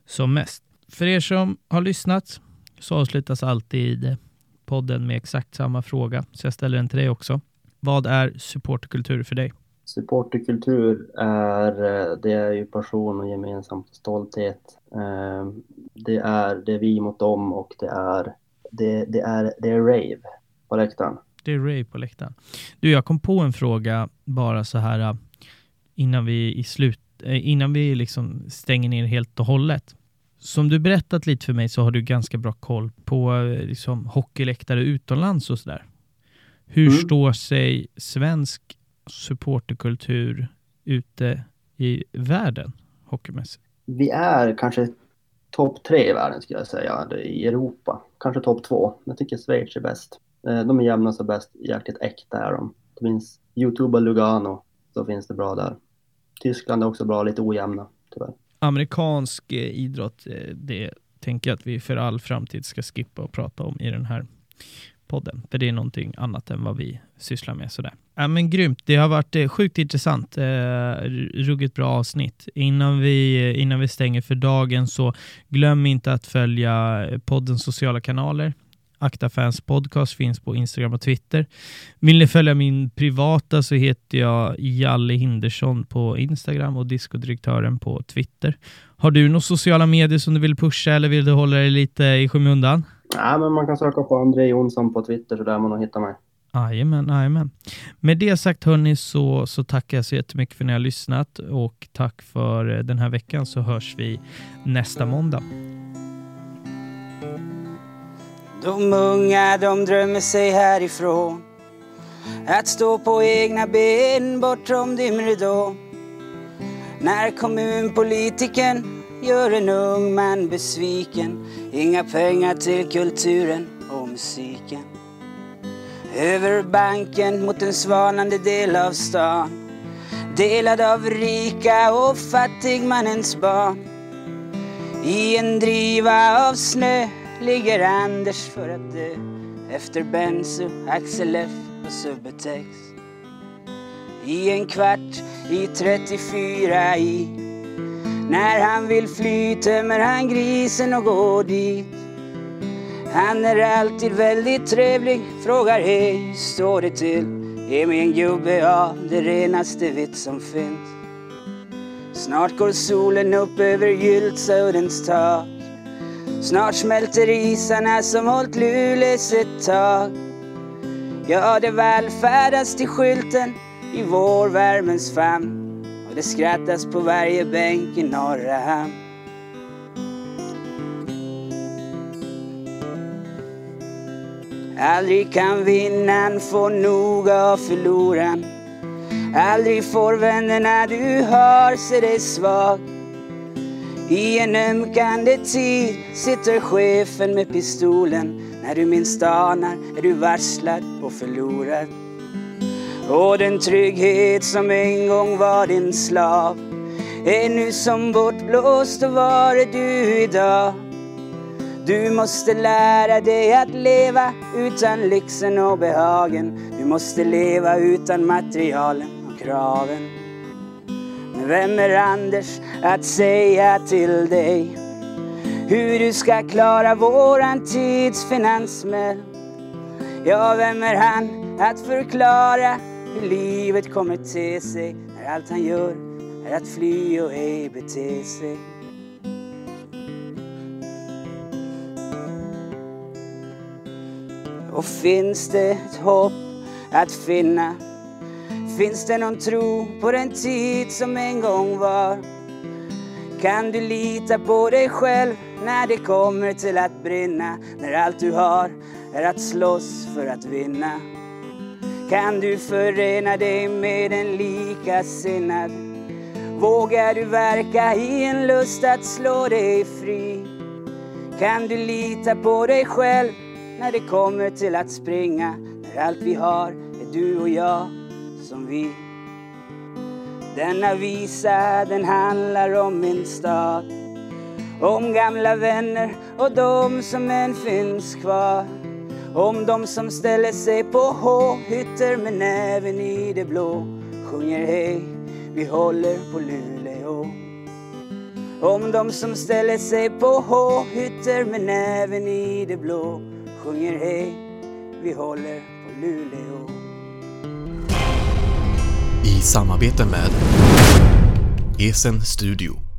som mest. För er som har lyssnat så avslutas alltid podden med exakt samma fråga. Så jag ställer den till dig också. Vad är supporterkultur för dig? Supporterkultur är, eh, det är ju passion och gemensam stolthet. Eh, det är, det är vi mot dem och det är, det, det är, det är rave på läktaren. Det är Ray på läktaren. Du, jag kom på en fråga bara så här äh, innan vi i slut, innan vi liksom stänger ner helt och hållet. Som du berättat lite för mig så har du ganska bra koll på liksom, hockeyläktare utomlands och sådär. Hur mm. står sig svensk supporterkultur ute i världen hockeymässigt? Vi är kanske topp tre i världen skulle jag säga, i Europa. Kanske topp två. Jag tycker Schweiz är bäst. Eh, de är jämna så bäst, jäkligt äkta är de. Det finns Youtube och Lugano, så finns det bra där. Tyskland är också bra, lite ojämna tyvärr. Amerikansk eh, idrott, eh, det tänker jag att vi för all framtid ska skippa och prata om i den här podden, för det är någonting annat än vad vi sysslar med sådär. Ja, men grymt, det har varit eh, sjukt intressant, eh, ruggigt bra avsnitt. Innan vi, eh, innan vi stänger för dagen så glöm inte att följa eh, poddens sociala kanaler. Akta fans podcast finns på Instagram och Twitter. Vill ni följa min privata så heter jag Jalle Hindersson på Instagram och Discodirektören på Twitter. Har du några sociala medier som du vill pusha eller vill du hålla dig lite i skymundan? Nej, men man kan söka på André Jonsson på Twitter så där man nog hitta mig. Jajamän, jajamän. Med det sagt hörni så, så tackar jag så jättemycket för att ni har lyssnat och tack för den här veckan så hörs vi nästa måndag. De unga de drömmer sig härifrån Att stå på egna ben bortom dimridån När kommunpolitiken gör en ung man besviken. Inga pengar till kulturen och musiken. Över banken mot en svanande del av stan. Delad av rika och fattigmannens barn. I en driva av snö ligger Anders för att dö. Efter Benzo, Axel F och Subutex. I en kvart i 34 i när han vill fly tömmer han grisen och går dit. Han är alltid väldigt trevlig, frågar hej, står det till? Ge mig en gubbe av det renaste vitt som finns. Snart går solen upp över Gyltsuddens tak. Snart smälter isarna som hållt Luleås ett tag. Ja, det vallfärdas till skylten i vårvärmens famn och det skrattas på varje bänk i norra hamn. Aldrig kan vinnaren få nog av förloraren. Aldrig får vännerna du har se dig svag. I en ömkande tid sitter chefen med pistolen. När du minst anar är du varslad och förlorad. Och den trygghet som en gång var din slav är nu som bortblåst och var är du idag? Du måste lära dig att leva utan lyxen och behagen. Du måste leva utan materialen och kraven. Men vem är Anders att säga till dig hur du ska klara våran tids finanssmäll? Ja, vem är han att förklara hur livet kommer te sig när allt han gör är att fly och ej bete sig? Och finns det ett hopp att finna Finns det någon tro på den tid som en gång var? Kan du lita på dig själv när det kommer till att brinna? När allt du har är att slåss för att vinna? Kan du förena dig med en likasinnad? Vågar du verka i en lust att slå dig fri? Kan du lita på dig själv när det kommer till att springa? När allt vi har är du och jag som vi. Denna visa den handlar om min stad. Om gamla vänner och de som än finns kvar. Om de som ställer sig på H-hytter med näven i det blå. Sjunger hej, vi håller på Luleå. Om de som ställer sig på H-hytter med näven i det blå. Sjunger hej, vi håller på Luleå i samarbete med Esen Studio.